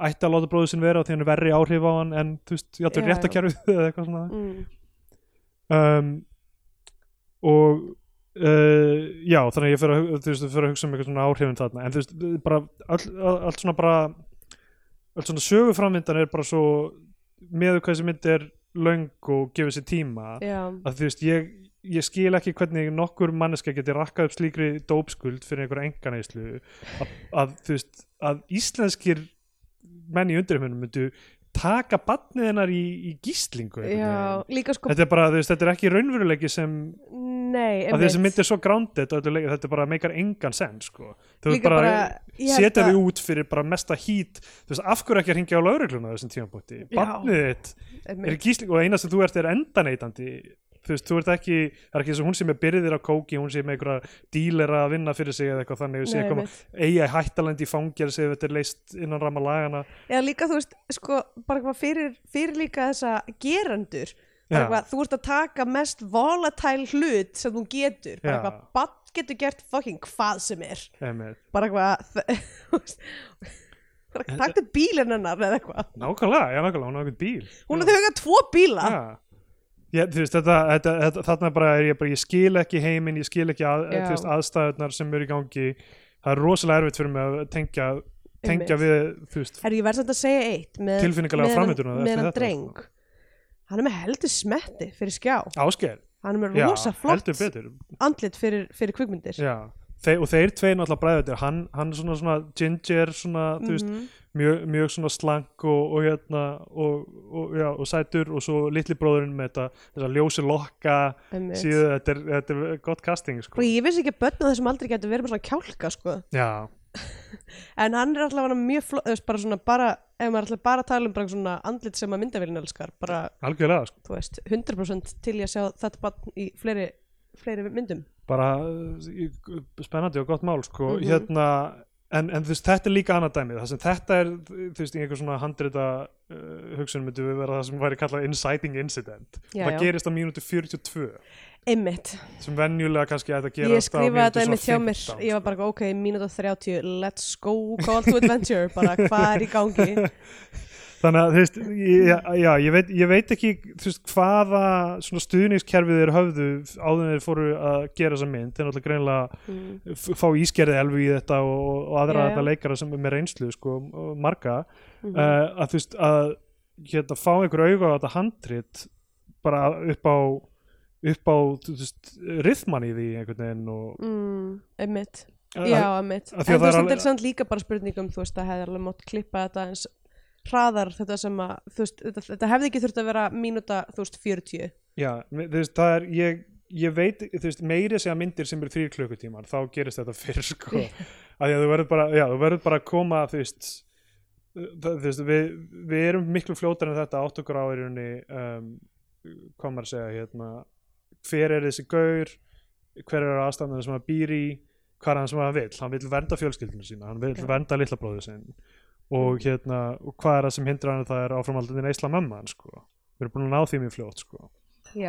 ætti að láta bróðu sín vera og því hann er verri áhrif á hann en þú veist, játtur Já, já. réttakerfið eða eitthvað svona mm. um, og uh, já, þannig að ég fyrir að, hugsa um eitthvað svona áhrifin þarna. En þú veist, bara all, all, allt svona bara allt svona söguframvindan er bara svo með hvað þessi mynd er löng og gefur sér tíma. Já, að þú veist, ég, ég skil ekki hvernig nokkur manneska geti rakkað upp slíkri dópskuld fyrir einhverja enganeyslu að, að þú veist, að íslenskir menn í undirheimunum myndu taka badnið hennar í, í gíslingu já, sko þetta er bara, veist, þetta er ekki raunveruleiki sem nei, að þessi mynd er svo grounded þetta, bara meikar engan senn sko. líka bara, bara setja þig út fyrir bara mesta hít af hverju ekki að ringja á laurugluna þessum barnið þitt er einmitt. í gísling og eina sem þú ert er endaneitandi þú veist, þú ert ekki, það er ekki eins og hún sem er byrðir á kóki, hún sé með einhverja dílera að vinna fyrir sig eða eitthvað þannig, Nei, koma einmitt. eiga hættalend í fangjar sem þetta er leist innan ramma lagana eða líka þú veist, sko, bara eitthvað fyrir, fyrir líka þessa Já. eitthvað, þú ert að taka mest volatile hlut sem þú getur bara Já. eitthvað, bann getur gert fucking hvað sem er einmitt. bara eitthvað bara taktu bílinn hennar eða eitthvað nákvæmlega, já nákvæmlega, hún á einhvern bíl hún er þau eitthvað tvo bíla Já. Ég, veist, þetta, þetta, þetta, þarna bara er ég bara, ég skil ekki heiminn, ég skil ekki að, Já. veist, aðstæðunar sem eru í gangi. Það er rosalega erfitt fyrir mig að tengja, tengja við, þú veist Herri, ég verð samt að segja eitt með, Tilfinningalega með, með hann dreng. hann er með heldur smetti fyrir skjá. Áskeið, hann er með já, rosa flott heldur betur. andlit fyrir, fyrir kvikmyndir. Já, þeir, og þeir tveir náttúrulega bræður hann, hann er svona, svona ginger svona, þú veist, Mhm. mjög, mjög svona slank og, og hérna og, og, já, og sætur og svo litli bróðurinn með þetta, þessa ljósi lokka síðu, þetta er, þetta er gott casting sko. Og ég vissi ekki að börn á þessum aldrei getur verið með svona kjálka sko. en hann er alltaf mjög flott bara svona bara, ef maður ætla bara tala um svona andlit sem að myndavélin elskar bara, algjörlega sko. veist, 100% til ég að sjá þetta í fleiri, fleiri myndum. Bara uh, í- spennandi og gott mál sko. Mhm. hérna En, en þú veist, þetta er líka annað dæmið það sem þetta er, þú veist, í einhver svona handrita uh, hugsun myndi við vera það sem væri kallað inciting incident. Já, það já. gerist á mínútu 42 einmitt, sem venjulega kannski að ég gerast á skrifaði þetta einmitt hjá mér. ég var bara, ok, mínúta 30 let's go, call to adventure. Bara hvað er í gangi þannig að þú veist, ég, já, ég, veit, ég veit ekki veist, hvaða svona stuðningskerfið þeir höfðu áður en þeir fóru að gera þessa mynd þeir náttúrulega greinlega mm. fá ískerði elfu í þetta og, og aðra Já, já. þetta leikara sem er með reynslu sko, marga Mm uh, að þú veist að hérna, fá einhver auga á þetta handrit bara upp á upp á rithman í því einhvern veginn og mm, einmitt að- Já, einmitt. af En að þú er veist, þetta er samt líka bara spurningum, þú veist, það hefði alveg mátt klippa þetta eins hraðar þetta sem að, veist, þetta, þetta hefði ekki þurft að vera mínúta, þú veist, 40. já, veist, það er ég, ég veit, þú veist, meiri segja myndir sem eru þrýr klukkutímar, þá gerist þetta fyrr sko, að að þú verður bara já, þú verður bara að koma, þú veist það, þú veist, við, við erum miklu fljótar en þetta átt okkur á í rauninni um, maður að segja hérna, hver er þessi gaur hver er aðstæðan sem hann býr í hvað er hann sem hann vill, hann vill vernda fjölskyldinu sína, hann vill Já. vernda litla bróðu sinn og hérna, og hvað er það sem hindrar hann það er áframaldin neysla mömmu hann sko, við erum búin að ná því mjög fljótt sko,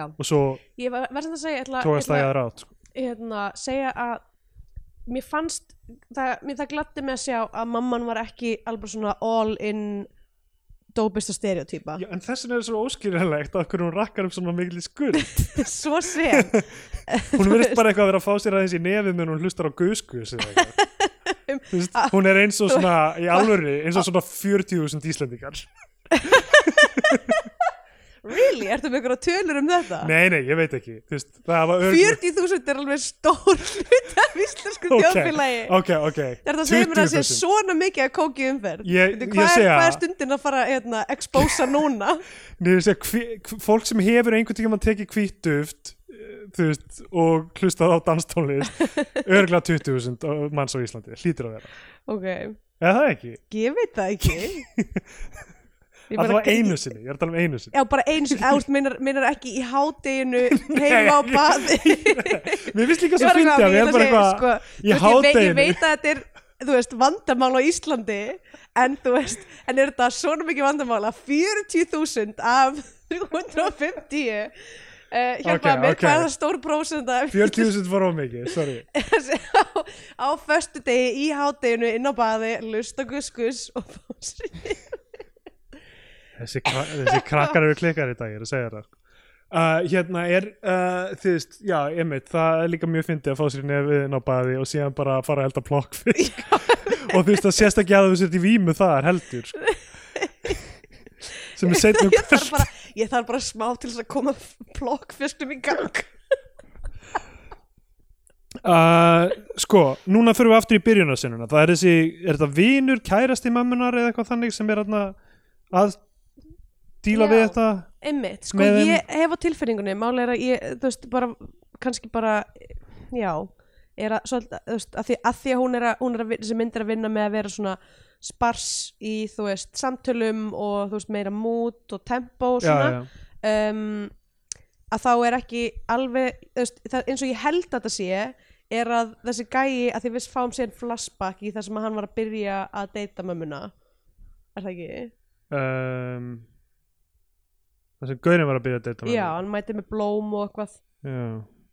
og svo var, var að segja, tókast það ég ætla aðra átt sko. hérna, segja að mér fannst, það, mér það gladdi mig að sjá að mamman var ekki alveg svona all in dópista stereotýpa. En þessin er svo óskiljanlegt að hvernig hún rakkar upp svona mikil í skurð Svo sem. hún verðist bara eitthvað að vera að fá sér aðeins í nefið meðan hún hlustar á guðskus eða eitthvað Þú veist, hún er eins og svona í alvöru, eins og svona 40.000 Íslendingar Really? Ertu með einhverja tölur um þetta? nei, nei, ég veit ekki veist, það var örugglega- 40.000 er alveg stór hlut af íslensku Ok, þjóðfélagi. ok, ok Það er það að segja mér að sé 20.000. svona mikið að kóki umferð. Ég- ég hvað, segja- er, er stundin að fara hérna, expósa núna? Nei, ég segja, fólk sem hefur einhvern tíma tekið eh, þú veist, og hlustað á danstónlist örgulega 20.000 manns á Íslandi, hlýtur að vera Ok, eða það ekki, ég veit það ekki. Að það var einu sinni ég er að tala um einu sinni Já, bara eins, ást, minnar, ekki í hádeginu heima á baði. mér finnst líka svo fyndið að við erum bara eitthvað sko, í veist, ég, hádeginu. veit að þetta er þú veist, vandamál á Íslandi en þú veist, en er þetta svona mikið vandamál að 40.000 af 350 uh, hjálpa Ok, mér, ok. hvað er það stór prósenda 40.000 var of mikið, sorry. Á, á föstu degi í hádeginu inn á baði, lusta guskus og sér þessi, kra þessi krakkar eru klikkar í dag, ég er að segja það uh, hérna er uh, þú veist, já, einmitt það er líka mjög fyndið að fá sér nefið inn á baði og síðan bara fara að elda plokkfisk. Og þú veist, það sést ekki að þú sért í vímu þar heldur sko. sem er setnum bara, ég þarf bara smá til þess að koma plokkfiskum í gang. Uh, sko, núna fyrir við aftur í byrjunarsinnuna. Það er þessi, er þetta vinur kærasti mömmunar eða eitthvað þannig sem er þarna að díla Já. við þetta? einmitt, sko Með þeim- ég hef á tilfinningunni máli er að ég, þú veist, bara kannski bara, já er að, svolítið, þú veist, að því að, því að hún er að, hún er að, þessi mynd er að vinna með að vera svona spars í, þú veist, samtölum og þú veist, meira mút og tempo og já, svona. já, Um, að þá er ekki alveg, veist, það, eins og ég held að þetta sé, er að þessi gæi, að því við fáum síðan flashback í það sem hann var að byrja að deyta mömmuna. Er það ekki? um, það sem Gaurin var að byrja að deyta Já, hann mæti með blóm og eitthvað. Já,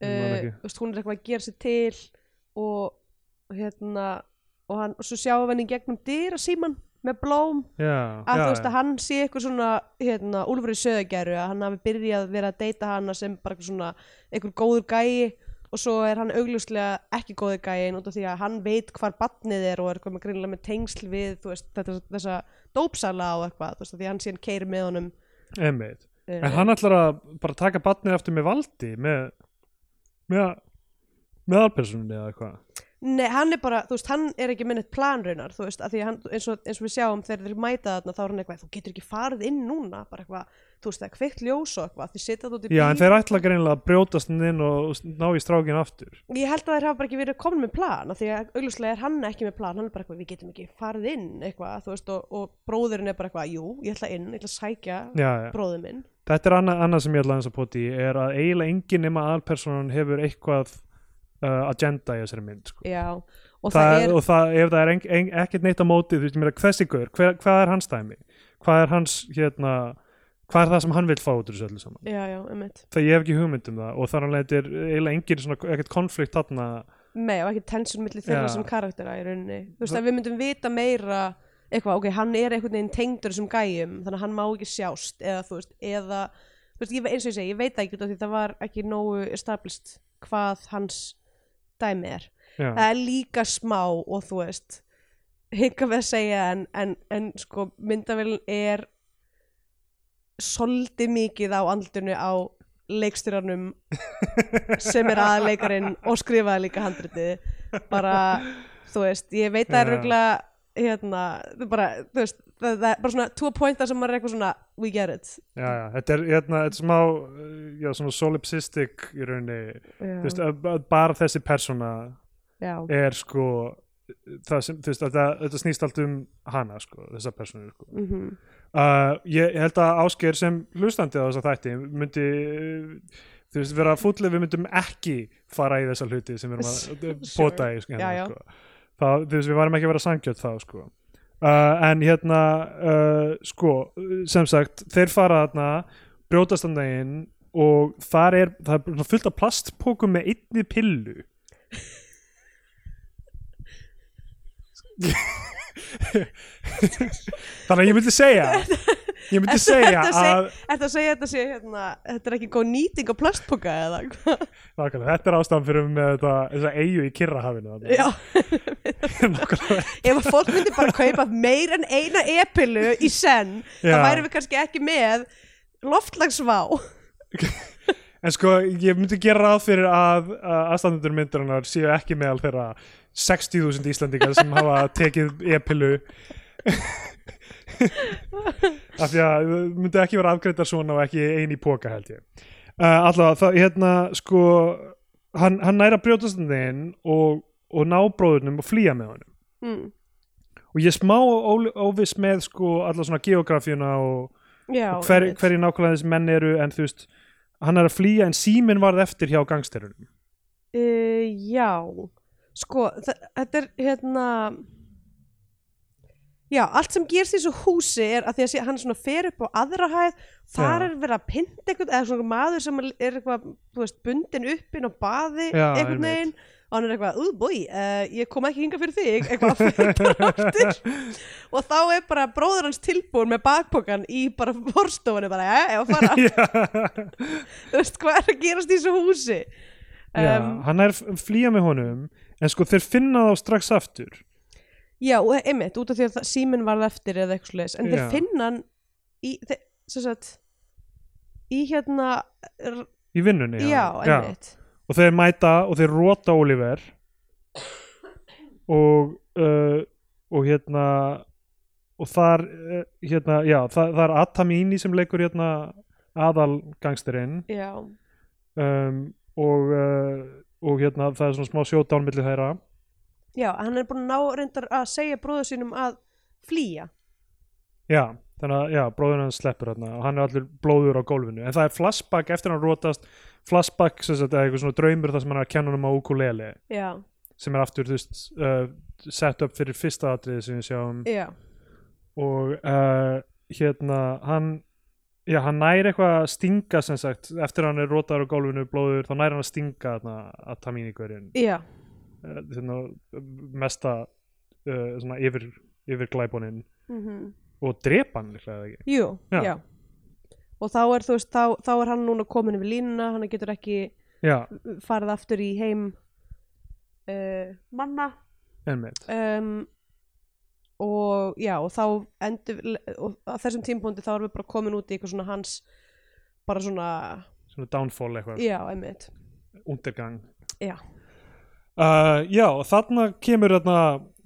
uh, veist, hún er eitthvað að gera sér til og hérna og, hann, og svo sjáum við henni gegnum dyra síman með blóm. Já, að já, þú veist að hann sé eitthvað svona hérna, úlfur í söðagæru að hann hafi byrjað að vera að deyta hana sem bara svona eitthvað góður gæi og svo er hann augljóslega ekki góður gæi út af því að hann veit hvar batnið er og er eitthvað með greinlega með tengsl við veist, þetta, þessa dópsala og eitthvað þú veist, því að hann síðan keiri með honum. Einmitt. uh, en hann ætlar að bara taka batnið aftur með valdi með með, með alpersunni eða eitthvað Nei, hann er bara, þú veist, hann er ekki minnit planraunar, þú veist, að því að hann, eins og, eins og við sjáum þegar þeir mæta þarna, þá er hann eitthvað, þú getur ekki farið inn núna, bara eitthvað, þú veist, það er kveikt ljós og eitthvað, þið sitjað út í Já, en þeir ætla greinlega að brjótast inn og ná í strákin aftur Ég held að þeir hafa bara ekki verið komin með plan, af því að augljóslega er hann ekki með plan, hann er bara eitthvað, við getum ekki farið inn, eitthvað, þú veist, og, og bróðurinn er bara eitthvað, jú, ég ætla inn, ég ætla að sækja Já, já. bróður minn. Þetta er annað, annað sem ég ætla aðeins að poti er að eiginlega enginn nema aðalpersonan hefur eitthvað uh, agenda í þessari mynd sko. Já, og það, það, er, og það, ef það er ekkert neitt á móti þú veist, mér að þessi gaur, hver, hvað er hans dæmi hvað er hans, hérna hvað er það sem hann vil fá út úr þessu öllu saman já, já, einmitt. það ég hef ekki hugmynd um það og þar hann leitir eiginlega engin svona, ekkert konflikt þarna Nei, og ekki tension milli þeirra sem karaktera í rauninni. Þú veist, að við myndum vita meira eitthvað, ok, hann er einhvern veginn tengdur þessum gæjum, þannig að hann má ekki sjást eða, þú veist, eða þú veist, ég, eins og ég segi, ég veit ekki því það var ekki nógu established hvað hans dæmi er. já, Það er líka smá og þú veist hinga við að segja en, en, en sko myndavélin er svolítið mikið á andlunni á leikstyrarnum sem er aðleikarinn og skrifaði líka handritið. Bara, þú veist, ég veit það er röglega hérna, bara, þú veist er bara svona two pointar sem maður er eitthvað svona we get it já, já, þetta er, hérna, þetta er smá já, svona solipsistic í rauninni þú veist, bara þessi persóna er sko það sem, þú veist, þetta, þetta snýst allt um hana, sko, þessa persónu sko. mhm, uh, ég, held að Ásgeir sem hlustandi á þessa þætti myndi þú veist, vera fúll ef við myndum ekki fara í þessa hluti sem við erum að pota í sko, já. sko. Það, þú veist, við varum ekki að vera sangjöld þá sko. Uh, en hérna uh, sko, sem sagt þeir fara þarna, brjótast þarna inn og þar er, það er fullt af plastpókum með einni pillu. Þannig að ég myndi segja ég myndi segja að að að segja þetta sé hérna, þetta er ekki góð nýting á plastpoka eða? Nákvæmlega, þetta er ástæðan fyrir með þetta, þessa eigu í Kirrahafinu. Já, ef að fólk myndi bara kaupa meir en eina epilu í senn, þá væri við kannski ekki með loftlagsvá. En sko, ég myndi gera ráð fyrir að, að aðstandendur myndarinnar séu ekki meðal þeirra 60.000 Íslandingar sem hafa tekið e-pillu af því að þau myndi ekki vera afgreitar svona og ekki eini póka held ég. Uh, allavega, það, hérna, sko hann, hann næra brjótast hann inn og, og ná bróðurnum og flýja með honum. Mm. og ég smá óviss með sko alla svona geografíuna og, og hver, hverju nákvæmlega þessi menn eru en þú veist, hann er að flýja en síminn varð eftir hjá gangsterunum. Uh, já, sko, þetta er hérna, já, allt sem gerst í þessu húsi er að því að sé, hann svona fer upp á aðra hæð, þar Já. er verið að pynta eitthvað, eða svona maður sem er eitthvað, þú veist, bundin upp inn á baði, Já, einhvern veginn, og hann er eitthvað, úð búi, uh, ég kom ekki hinga fyrir þig, eitthvað bara aftur, og þá er bara bróður hans tilbúin með bakpokan í bara forstofunni, bara, ja, ég var að fara, já, þú veist, hvað er að gerast í þessu húsi? já, Um, hann er flýja með honum en sko þeir finna þá strax aftur Já, einmitt, út af því að það- síminn varð eftir eða eitthvað slags, en þeir Já. finna hann í, þeir, sem sagt í hérna r- í vinnunni já, einmitt. Og þeir mæta og þeir róta Oliver. Og uh, og hérna og þar uh, hérna, já, það, það er Atamini sem leikur hérna aðal gangsterinn Já, um, og uh, og hérna það er svona smá sjótán milli þeirra já, hann er búin að ná reyndar að segja bróður sínum að flýja. Já, þannig að já, bróðun hans sleppur hérna og hann er allur blóður á gólfinu. En það er flashback eftir hann rótast flashback sem sagt, eða eitthvað svona draumur þar sem hann er að kenna hann á ukulele. Já, sem er aftur, þú veist, uh, set up fyrir fyrsta atriði sem við sjáum. Já, og uh, hérna hann já, hann næri eitthvað að stinga sem sagt, eftir hann er rótaður á gólfinu blóður, þá næri hann að stinga þarna að tamínikverjun já, mesta uh, yfir, yfir glæbónin mhm. Og drepa hann líklega ekki? Jú, Já. já. Og þá er, veist, þá, þá er hann núna komin yfir línuna, hann getur ekki já, farið aftur í heim uh, manna. Um, og já, og þá endur, og á þessum tímpúndi þá erum við bara komin út í eitthvað svona hans bara svona, svona downfall eitthvað, já, einmitt. Undergang já, uh, já, þarna kemur þarna,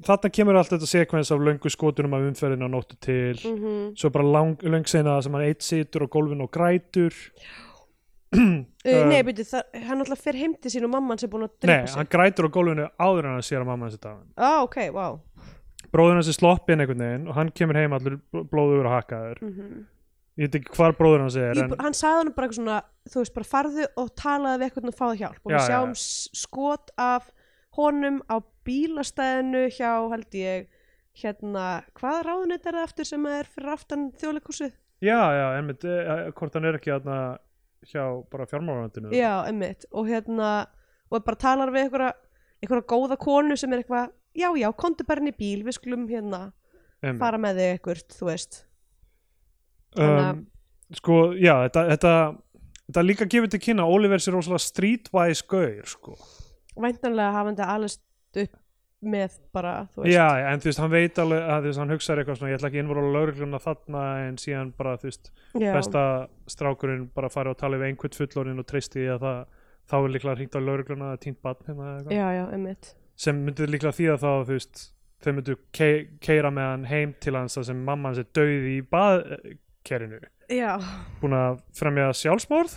þarna kemur allt þetta sekvens af löngu skotunum af umferðinu á nóttu til. Mm svo bara lang, löng sena sem hann eitt situr á gólfinu og grætur. Uh, Uh, Nei, byrju, hann alltaf fer heim til sín og mamman sem búin að nei, drepa sig. hann grætur á gólfinu áður en hann sér að mamma hans er daginn ah, ok, wow bróður hans er sloppinn einhvern veginn og hann kemur heim allur blóður og hakkaður. Mm ég veit ekki hvar bróður hans er en, Hann sagði hann bara eitthvað svona þú veist, bara farðu og talaði við eitthvað og fáðu hjálp. Og við já, sjáum skot af honum á bílastæðinu hjá, held ég hérna, hvaða ráðunett er það aftur sem er fyrir aftan þjóðleikúsið? já, já, einmitt, eh, hvort hann er ekki þarna hjá bara fjármálanandinu Já, emmitt og hérna, og bara talar við einhverja, einhverja góða konu sem er eitthvað, já, já, komdu bara inn í bíl við skulum hérna einmitt. fara með þig eitthvað, þú veist Þannig að- um, sko, já, þetta, þetta þetta líka gefur til kynna Oliver sér rosalega streetwise gaur, sko væntanlega hafandi alist upp með bara, þú veist. Já, en þú veist, hann veit alveg að þú veist, hann hugsaði eitthvað svona, ég ætla ekki innvoru á laurugluna þarna en síðan bara, þú veist, já, besta strákurinn bara farið og talið við einhvern fullorinn og treysti því að það þá er líklega hringt á laurugluna að tínt barn hérna eða eitthvað. Já, já, emmitt sem myndi líklega þýða þá þú veist þau myndu ke keira með hann heim til hans þar sem mamma hans er döið í baðkerinu. Já, búin að fremja sjálfsmorð?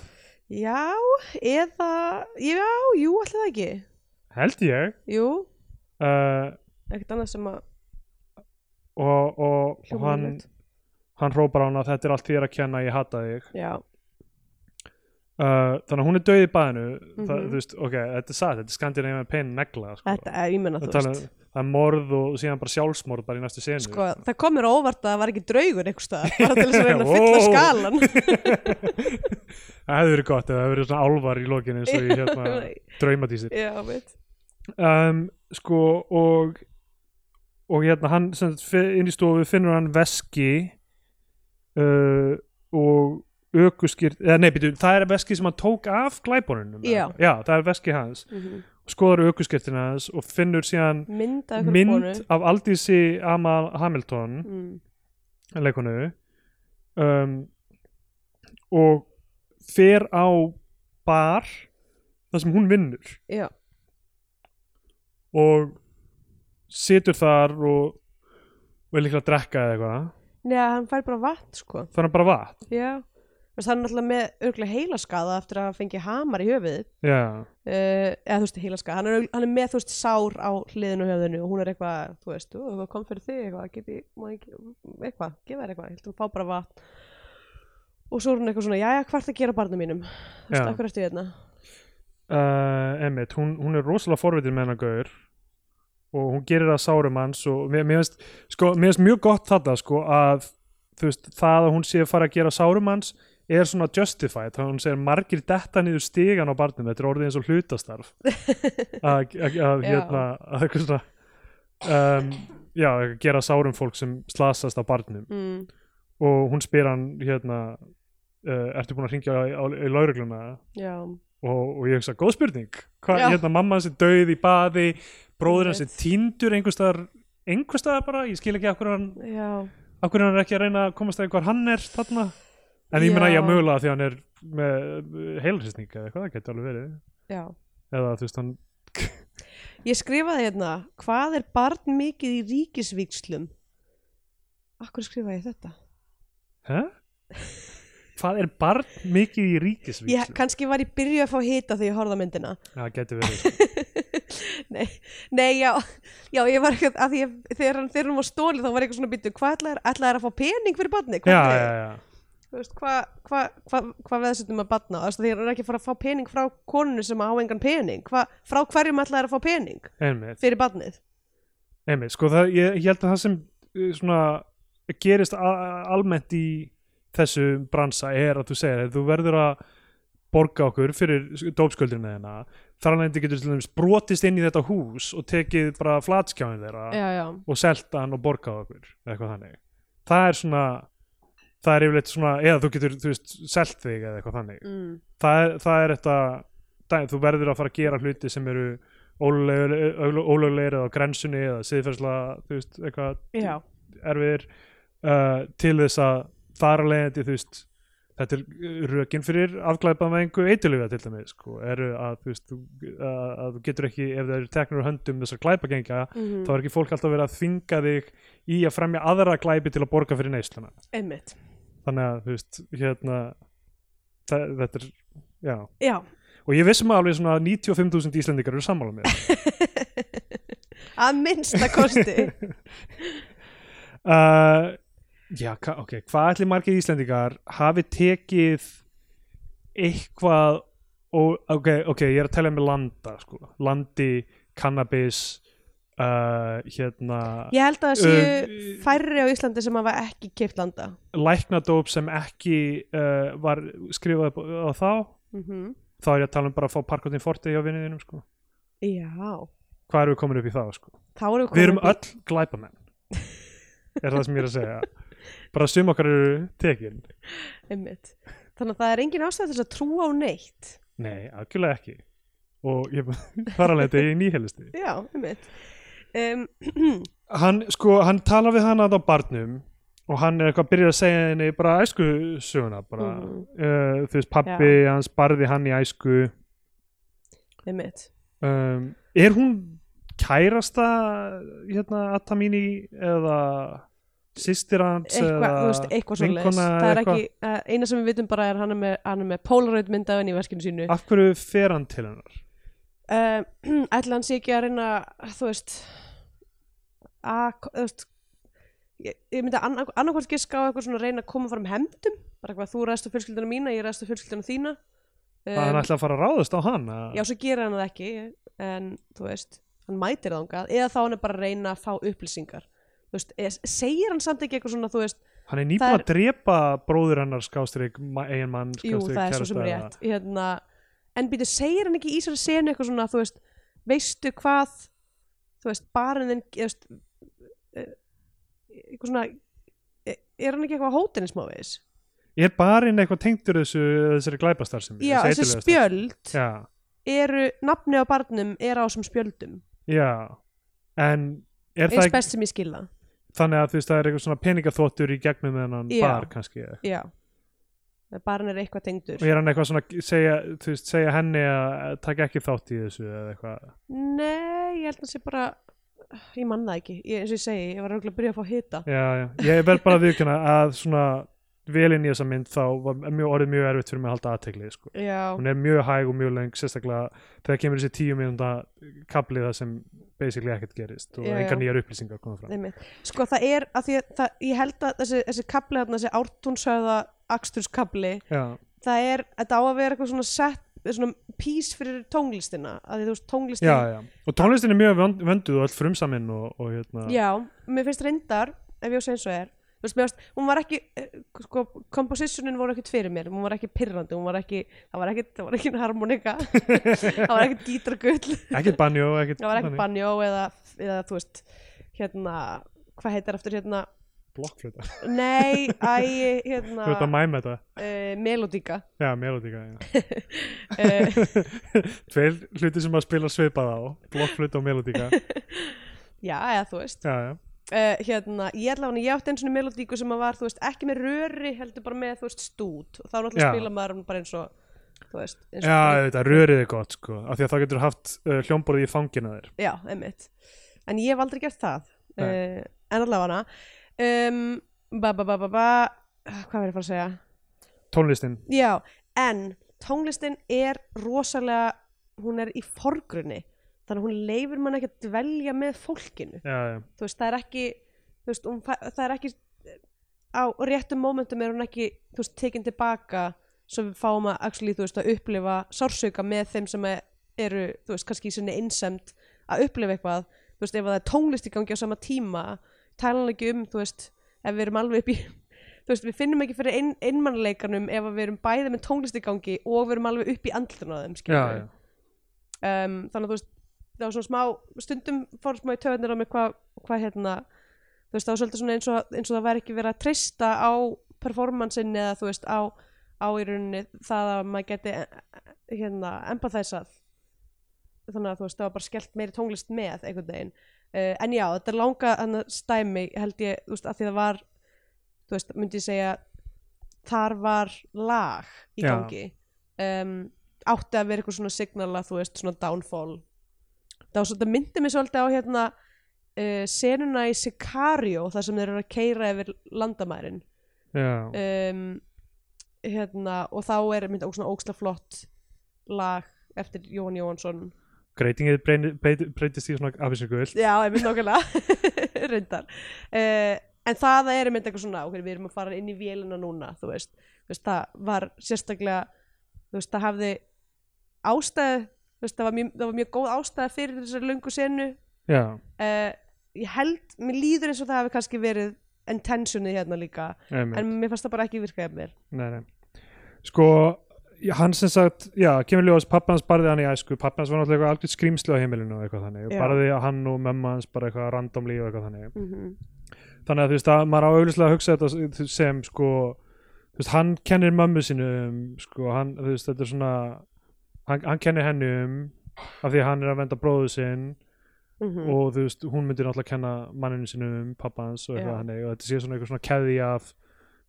Já, eða já, jú, alltaf það ekki held ég. Jú, uh, ekkert annað sem að og, og, og hljóma hann ólíklegt. hann hrópar á hann að þetta er allt þér að kenna ég hata þig. Já, uh, þannig að hún er döið í baðinu það, Mhm. þú veist, ok, þetta er satt, þetta er Skandinavian Pain negla sko. þetta er, ég menna, það, þú tala, veist. það er morð og síðan bara sjálfsmorð bara í næstu senu. Sko, það komur óvart að það var ekki draugur einhvers staðar, bara til þess að reyna að fylla Wow. skalan það hefði verið gott ef það hefði verið svona álvar í lokinu eins og í hérna draumadísir. Já, veit um, sko og og hérna hann inn í stofu finnur hann veski uh, og ökuskýrt, eða nei, býtu, það er veski sem hann tók af glæbónunum Já. já, það er veski hans. Mm skoðar ökuskýrtina hans og finnur síðan mynd af mynd af Aldísi Amal Hamilton mm. leikonu um, og fer á bar þar sem hún vinnur. Já, og situr þar og, er líklega að drekka eða eitthvað. Nei, hann fær bara vatn, sko. Þannig að bara vatn? Já, Þess, hann er náttúrulega með örgulega heilaskaða eftir að hafa fengið hamar í höfuðið. Já, uh, eða þú veist heilaskaða, hann er, örugglega- hann er með þú veist sár á hliðinu á höfðinu og hún er eitthvað, þú veist, "Ó, eitthvað kom fyrir þig eitthvað, geti, má ég, eitthvað, gefa þér eitthvað held að fá bara vatn. Og svo er hún eitthvað svona, jæja, hvað er að gera barnum mínum? Þú veist, Já. akkur ertu hérna uh, Emmett, hún, hún er rosalega forvitin með hennar gaur og hún gerir það sárum hans og mér, mér, finnst, sko, mér finnst mjög gott þetta sko að veist, það að hún sé að fara að gera sárum hans er svona justified, þá hún segir margir detta niður stigan á barnum, þetta er orðið eins og hlutastarf. Að, hérna að svona um, já, að gera sárum fólk sem slasast á barnum. Mm, og hún spyr hann hérna uh, ertu búin að ringja í laurugluna já, og, og ég hugsa, góð spurning hvað, Já. hérna mamma hans er döið í baði bróður hans er týndur einhverstaðar einhverstaðar bara, ég skil ekki akkur hann já, akkur hann er ekki að reyna að komast að hvar hann er þarna, en ég Já. meina ég mögulega því hann er með heilrisning eða eitthvað, það getur alveg verið já eða þú veist hann, Ég skrifaði hérna, hvað er barn mikið í ríkisvíkslum? Akkur skrifaði ég þetta? hæ? Hvað er barn mikið í Ég, ríkisvíkslu? kannski var ég byrjuð að fá hita þegar ég horfði á myndina. það getur verið nei, nei, já, já, ég var ekki að því að þegar hann, þegar hann var stólið þá var eitthvað svona byttu, hvað ætlaði ætlaði að fá pening fyrir barni? já, já, já, Þú veist, hvað hva, hva, hva veðsettum að barna? Þú veist, þegar hann er ekki að fara að fá pening frá konunu sem á engan pening. Frá hverjum ætlaði að fá pening einmitt fyrir barnið? Einmitt, sko það, ég, ég held að það sem svona gerist almennt í þessu bransa er að þú segir að þú verður að borga okkur fyrir dópsköldurinn þeirna þar alveg getur til dæmis brotist inn í þetta hús og tekið bara flatskjáin þeirra Já, já, og selt hann og borgað okkur eitthvað þannig. Það er svona það er yfirleitt svona, eða þú getur þú veist, selt þig eða eitthvað þannig. Mm, það er, það er þetta þú verður að fara að gera hluti sem eru ólöglegir eða á grensunni eða siðferðslega þú veist, eitthvað erfiðir uh, til þess að þar að leiðandi þú veist þetta er rökin fyrir afglæpa með einhver eiturlifja til dæmis sko, eru að þú veist að, að þú getur ekki, ef það eru teknur á höndum þessar glæpagengja, mm þá er ekki fólk alltaf verið að þvinga þig í að fremja aðra glæpi til að borga fyrir neysluna. Þannig að þú veist, hérna það, þetta er, já. Já, og ég vissum alveg svona að 95.000 Íslendingar eru sammála með að minnsta kosti. Uh, já, ok, hvað ætli margir Íslendingar hafi tekið eitthvað ok, ok, ég er að tala með landa sko, landi, cannabis uh, hérna ég held að það séu Uh, færri á Íslandi sem hafa ekki keipt landa. Læknadóp sem ekki uh, var skrifað á þá. Mm þá er ég að tala um bara að fá parkotin forti hjá vinniðinum sko. já, hvað erum við komin upp í það sko? þá erum við við erum komin upp öll glæpamenn. Er það sem ég er að segja bara sum okkar eru tekin. Einmitt. Þannig að það er engin ástæð til þess að trúa á neitt. Nei, algjörlega ekki. Og ég alveg þetta er í nýhelisti. Já, einmitt. Um, hann, sko, hann tala við hann að á barnum og hann er eitthvað að byrja að segja henni bara æsku söguna bara, Mhm. uh, þú veist, pappi hans barði hann í æsku. Einmitt. Um, er hún kærasta hérna Atamini eða sýstir hans eitthvað, eða þú veist, eitthvað svo vinkona það er ekki, eina sem við vitum bara er hann er með, hann er með Polaroid myndafinn í veskinu sínu. Af hverju fer hann til hennar? Uh, ætla hann sé ekki að reyna þú veist að, þú veist ég, ég myndi annar, annarkvort giska á eitthvað svona að reyna að koma fram hefndum. Bara eitthvað þú ræðstu fjölskylduna mína, ég ræðstu fjölskylduna þína. Að hann ætla að fara að ráðast á hann að... já, svo gerir hann það ekki en þú veist, hann mætir þangað eða þá hann er bara að reyna að fá upplýsingar veist, segir hann samt ekki eitthvað svona veist, hann er er- að drepa bróður hennar skástrík eigin mann jú, það er svo sem rétt hérna, en býtu, segir hann ekki í þessari senu eitthvað svona, veist veistu hvað þú veist, barinn eh, eitthvað svona eh, er hann ekki eitthvað hóteninsmávegis er barinn eitthvað tengdur þessu þessari glæpastar sem já, þessi spjöld já, eru, nafni á barnum er á þessum spjöldum. Já. En er eins best sem ég skilða þannig að þú veist það er eitthvað svona peningaþóttur í gegnum þennan Já. bar kannski og já, barinn er eitthvað tengdur. Er hann eitthvað svona segja, þú veist, segja henni að taka ekki þátt í þessu eða eitthvað? Nei, ég held að sé bara ég man það ekki, ég, eins og ég segi ég var örugglega að byrja að fá hita. Já, já. ég verð bara að viðkjöna að svona vel inn í þessa mynd þá var mjög, orðið mjög erfitt fyrir mig að halda aðtegli sko. hún er mjög hæg og mjög leng sérstaklega þegar kemur þessi tíu mínúnda kaplið það sem basically ekkert gerist og já. nýjar upplýsingar koma fram Einmitt. Sko það er að því að það, ég held að þessi, þessi kapli þarna, þessi ártúnshöða aksturskapli, já, það er þetta á að vera eitthvað svona sett svona pís fyrir tónlistina að því þú veist tónlistin já, já. og tónlistin er mjög vönd- vönduð og öll frumsaminn og, og hérna Já, mér finnst reyndar ef ég á segja eins og er þú veist, finnst, hún var ekki eh, sko, compositionin voru ekkert fyrir mér. Hún var ekki pirrandi, hún var ekki það var ekki, það var ekki harmonika. Það var ekki dítragull ekkert banjó ekkert það var þannig. banjó eða, eða þú veist hérna, hvað heitir eftir hérna? Blokkflöta, Nei, æ, hérna þú ert að mæma þetta. uh, Melodíka já, melodíka já. uh, tveir hluti sem að spila svipað á blokkflöta og melodíka Já, eða þú veist. Já, já, uh, Hérna, ég ætla hann, ég átti eins og melodíku sem að var, þú veist, ekki með röri heldur bara með, þú veist, stút. Og þá náttúrulega Já. spila maður bara eins og þú veist, eins já og þetta rörið er gott sko, af því að þá getur haft uh, hljómborðið í fangina þér. Já, einmitt. En ég hef aldrei gert það uh, En allavega hana. Um, ba, ba, ba, ba, ba, Hvað verður ég að fara að segja? tónlistin, Já, en tónlistin er rosalega, hún er í forgrunni, þannig að hún leifir mann ekki að dvelja með fólkinu. já, já, Þú veist, það er ekki, þú veist, hún, það er ekki, á réttum mómentum er hún ekki, þú veist, tekin tilbaka svo við fáum að, actually, þú veist, að upplifa sársauka með þeim sem eru, þú veist, kannski í sinni innsemt að upplifa eitthvað, þú veist, ef það er tónlist í gangi á sama tíma, tala hann ekki um, þú veist, ef við erum alveg upp í þú veist, við finnum ekki fyrir ein, einmannleikanum ef við erum bæði með tónlist í gangi og við erum alveg upp í andlutinu á þeim já. um, þannig að þú veist það var svona smá, stundum fór smá í töðnir á mig hvað hva, hérna þú veist, það var svolítið svona eins og, eins og það væri ekki verið að treysta á performansin eða þú veist, á, á í rauninni það að maður geti eh, hérna, empathæsað. Þannig að þú veist, það var bara skellt meiri tónlist með einhvern veginn. Uh, en já, þetta er langa stæmi held ég, þú veist, að því það var þú veist, myndi ég segja þar var lag í gangi. Um, átti að vera eitthvað svona signala þú veist, svona downfall það myndi mig svolítið á hérna uh, senuna í Sicario þar sem þeir eru að keira yfir landamærin. Um, hérna, og þá er mynd svona óksla flott lag eftir Jón Jóhansson greitingið breyti- breyti- breytist í svona afisingul Já, ég mynd nákvæmlega. Reyndar. Uh, en það er mynd eitthvað svona ok, við erum að fara inn í vélina núna þú veist, þú veist það var sérstaklega þú veist, það hafði ástæðu veist, það var mjög, það var mjög góð ástæða fyrir þessari löngu senu uh, ég held, mér líður eins og það hafi kannski verið intentionið hérna líka einmitt. en mér fannst það bara ekki virka ef mér Nei, nei. Sko, hann sem sagt, já, kemur ljós, pappa hans barði hann í æsku, pappa hans var náttúrulega algjörð skrýmslu á heimilinu og eitthvað þannig, Já. barði hann og memma hans bara eitthvað randomli og eitthvað þannig. mm Þannig að þú veist að maður á auðvitað að hugsa þetta sem, sko, þú veist, hann kennir mömmu sinu um, sko, hann, þú veist, þetta er svona, hann, hann kennir henni um, af því að hann er að venda bróðu sinn -hmm. og þú veist, hún myndir náttúrulega kenna manninu sinu um pappa hans og eitthvað þannig. Og þetta sé svona eitthvað svona keði af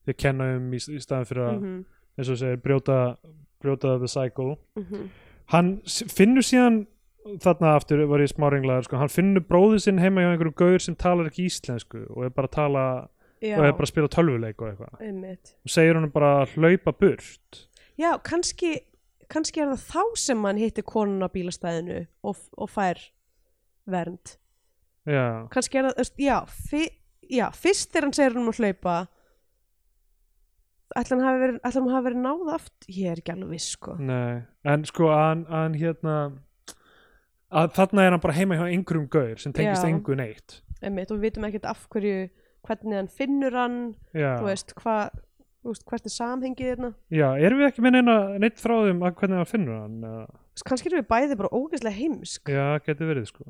því að kenna um í, í staðan fyrir að -hmm. eins og segir, brjóta, brjóta the cycle. Mhm. hann s- finnur síðan þarna aftur var ég smáringlaður sko, hann finnur bróðu sinn heima hjá einhverju gaur sem talar ekki íslensku og er bara að tala Já, og er bara að spila tölvuleik og eitthvað. Og segir hann bara að hlaupa burt. Já, kannski, kannski er það þá sem hann hittir konun á bílastæðinu og, og fær vernd. já, Kannski er það, já, fi, já, fyrst er hann segir hann um að hlaupa, ætla hann hann hafi verið náð aft, ég er ekki alveg viss, sko. nei en sko að hann, að hann hérna að þarna er hann bara heima hjá einhverjum gaur sem tengist engu neitt. Einmitt, og við vitum ekkert af hverju, hvernig hann finnur hann, já, þú veist, hvað, veist, hvert er samhengið hérna. já erum við ekki með neina neitt þeim að hvernig hann finnur hann Kannski erum við bæði bara ógeðslega heimsk. já, geti verið sko.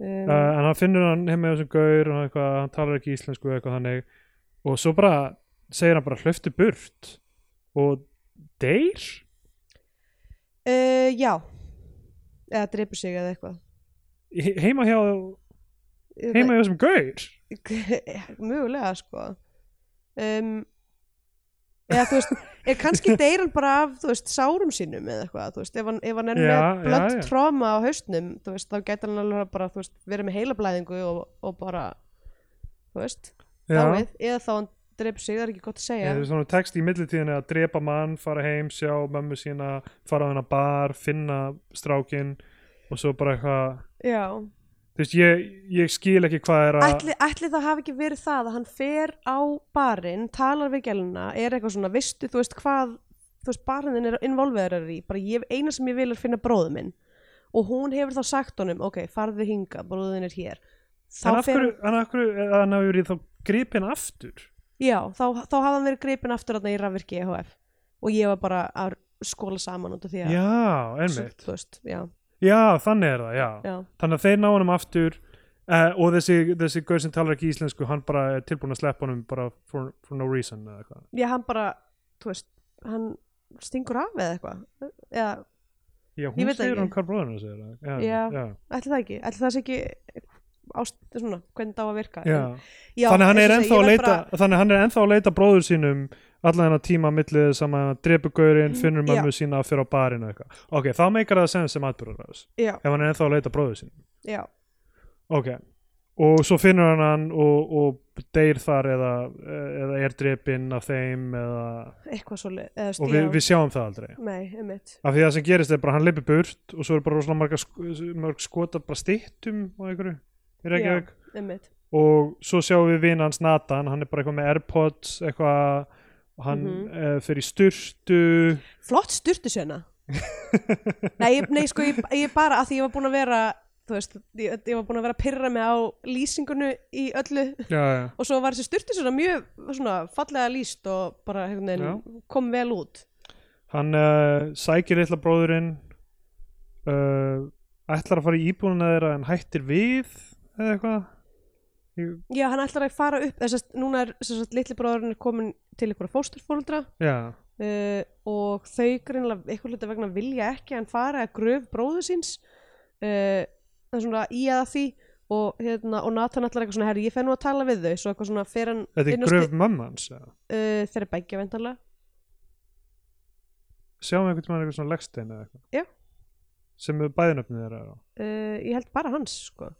Um, uh, en hann finnur hann heima hjá þessum gaur og eitthvað, hann talar ekki íslensku eitthvað þannig. Og svo bara segir hann bara hlöftu burt. Og deyr? Uh, já, eða dreipur sig eða eitthvað. He- heima hjá heima hjá þessum gaur? Mögulega sko. Um, eða þú veist eða kannski deyr hann bara af þú veist, sárum sínum eða eitthvað þú veist, ef hann, ef hann er Já, með já. tróma á haustnum þú veist, þá gæti hann alveg bara þú veist, verið með heilablæðingu og, og bara þú veist, dáið. Eða þá hann dreipur sig, það er ekki gott að segja. Það er svona text í millitíðinni að drepa mann, fara heim, sjá mömmu sína, fara á hennar bar, finna strákin og svo bara eitthvað, já, þú veist, ég, ég skil ekki hvað er að, ætli, ætli það hafi ekki verið það að hann fer á barinn talar við gæluna, er eitthvað svona veistu, þú veist hvað, þú veist barinn er involverar í, bara ég, eina sem ég vil er finna bróðu minn. Og hún hefur þá sagt honum, ok, farðu hinga bróðin er hér. Þá fer, að hann þá gripin aftur? já, þá, þá hafði hann verið gripin aftur þarna í rafvirki EHF og ég var bara að skóla saman út af því að Já, veist, já, Já, þannig er það, já. já, Þannig að þeir ná honum aftur uh, og þessi, þessi gaur sem talar ekki íslensku, hann bara er tilbúin að sleppa honum bara for, for no reason eða eitthvað. já, hann bara þú veist, hann stingur af eða eitthvað, Já, Ég hún segir hann hvað bróðinu segir það. Já, Já. já. ætli það ekki, ætli það sé ekki ást, svona, hvernig það á að virka já. En- já, þannig hann er segi, að leita bara- þannig hann er ennþá að leita bróður sínum allan hennar tíma millið saman að hann drepu gaurinn, finnur Mm, Já. mömmu sína að fyrir á barinu eitthvað. Ok, þá meikar það sem atbyrðarræðis já, ef hann er ennþá að leita bróður sínum. já, Ok, og svo finnur hann hann og, og deyr þar eða, eða er drepinn af þeim eða, eitthvað svo eða, og við, við sjáum það aldrei. nei, Af því að það sem gerist er bara hann leipir burt og svo er bara rosalega marga sk mörg skota bara stittum og einhverju í Reykjavík. Einmitt, og svo sjáum við vinn hans Nathan hann er bara eitthvað með Airpods eitthvað hann mm Mhm. fer í sturtu. Flott styrtu sena nei, nei, sko, ég, ég bara að því ég var búin að vera þú veist, ég, ég var búin að vera að pyrra mig á lýsingunni í öllu. Já, já, og svo var þessi styrtu sena mjög svona fallega lýst og bara veginn kom vel út. Hann uh, sækir litla bróðurinn uh, ætlar að fara í íbúðuna þeirra en hættir við eða eitthvað. Ég- já, hann ætlar að fara upp þess að núna er þess að litli bróðurinn komin til ykkur fósturfóldra já, uh, og þau greinlega eitthvað hluti vegna vilja ekki að hann fara að gröf bróðu síns. Uh, það er svona í að því og, hérna, og Nathan allar eitthvað svona herri, ég fer nú að tala við þau. Svo eitthvað svona fer hann Þetta er inn á gröf mammans eða? uh, þeirra bækja vendarlega Sjáum við einhvern veginn eitthvað svona leggstein eða eitthvað? Já. Sem er bæðinöfnið þeirra á uh, ég held bara hans sko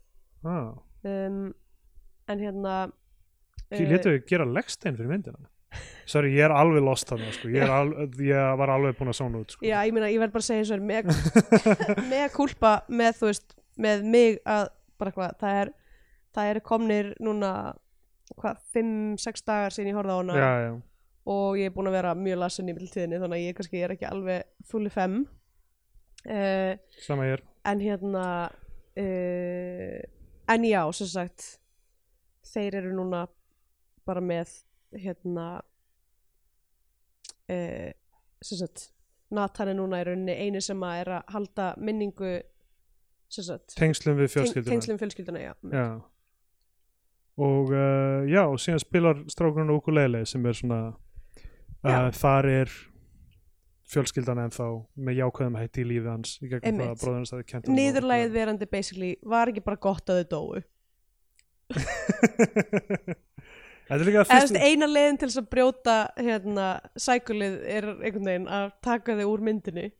ah. um, en hérna Því létu við gera leggstein fyrir myndina Sorry, ég er alveg lost þarna sko. ég, er al, ég var alveg búin að sána út sko. Já, ég ég verð bara að segja eins og er með, kúlpa með, þú veist, með mig að bara hvað, það er það eru komnir núna hvað, 5-6 dagar síðan ég horfði á hana Já, já, og ég er búin að vera mjög lasin í mildtíðinni þannig að ég kannski er ekki alveg fulli 5 uh, sama ég er en hérna uh, en já, sem sagt þeir eru núna bara með hérna uh, sem sagt Nathan er núna í rauninni eini sem að er að halda minningu sem sagt Tengslum við teng- fjölskylduna. tengslum fjölskylduna, já, Já. Og uh, já, og síðan spilar strákurinn ukulele sem er svona uh, þar er fjölskyldan ennþá með jákvæðum hætti í lífi hans í gegnum það að bróðurinn staði kent honum niðurlægið verandi basically var ekki bara gott að þau dóu. Þetta er líka þú fyrst veist, eina leiðin til þess að brjóta hérna, sækulið er einhvern veginn að taka þau úr myndinni.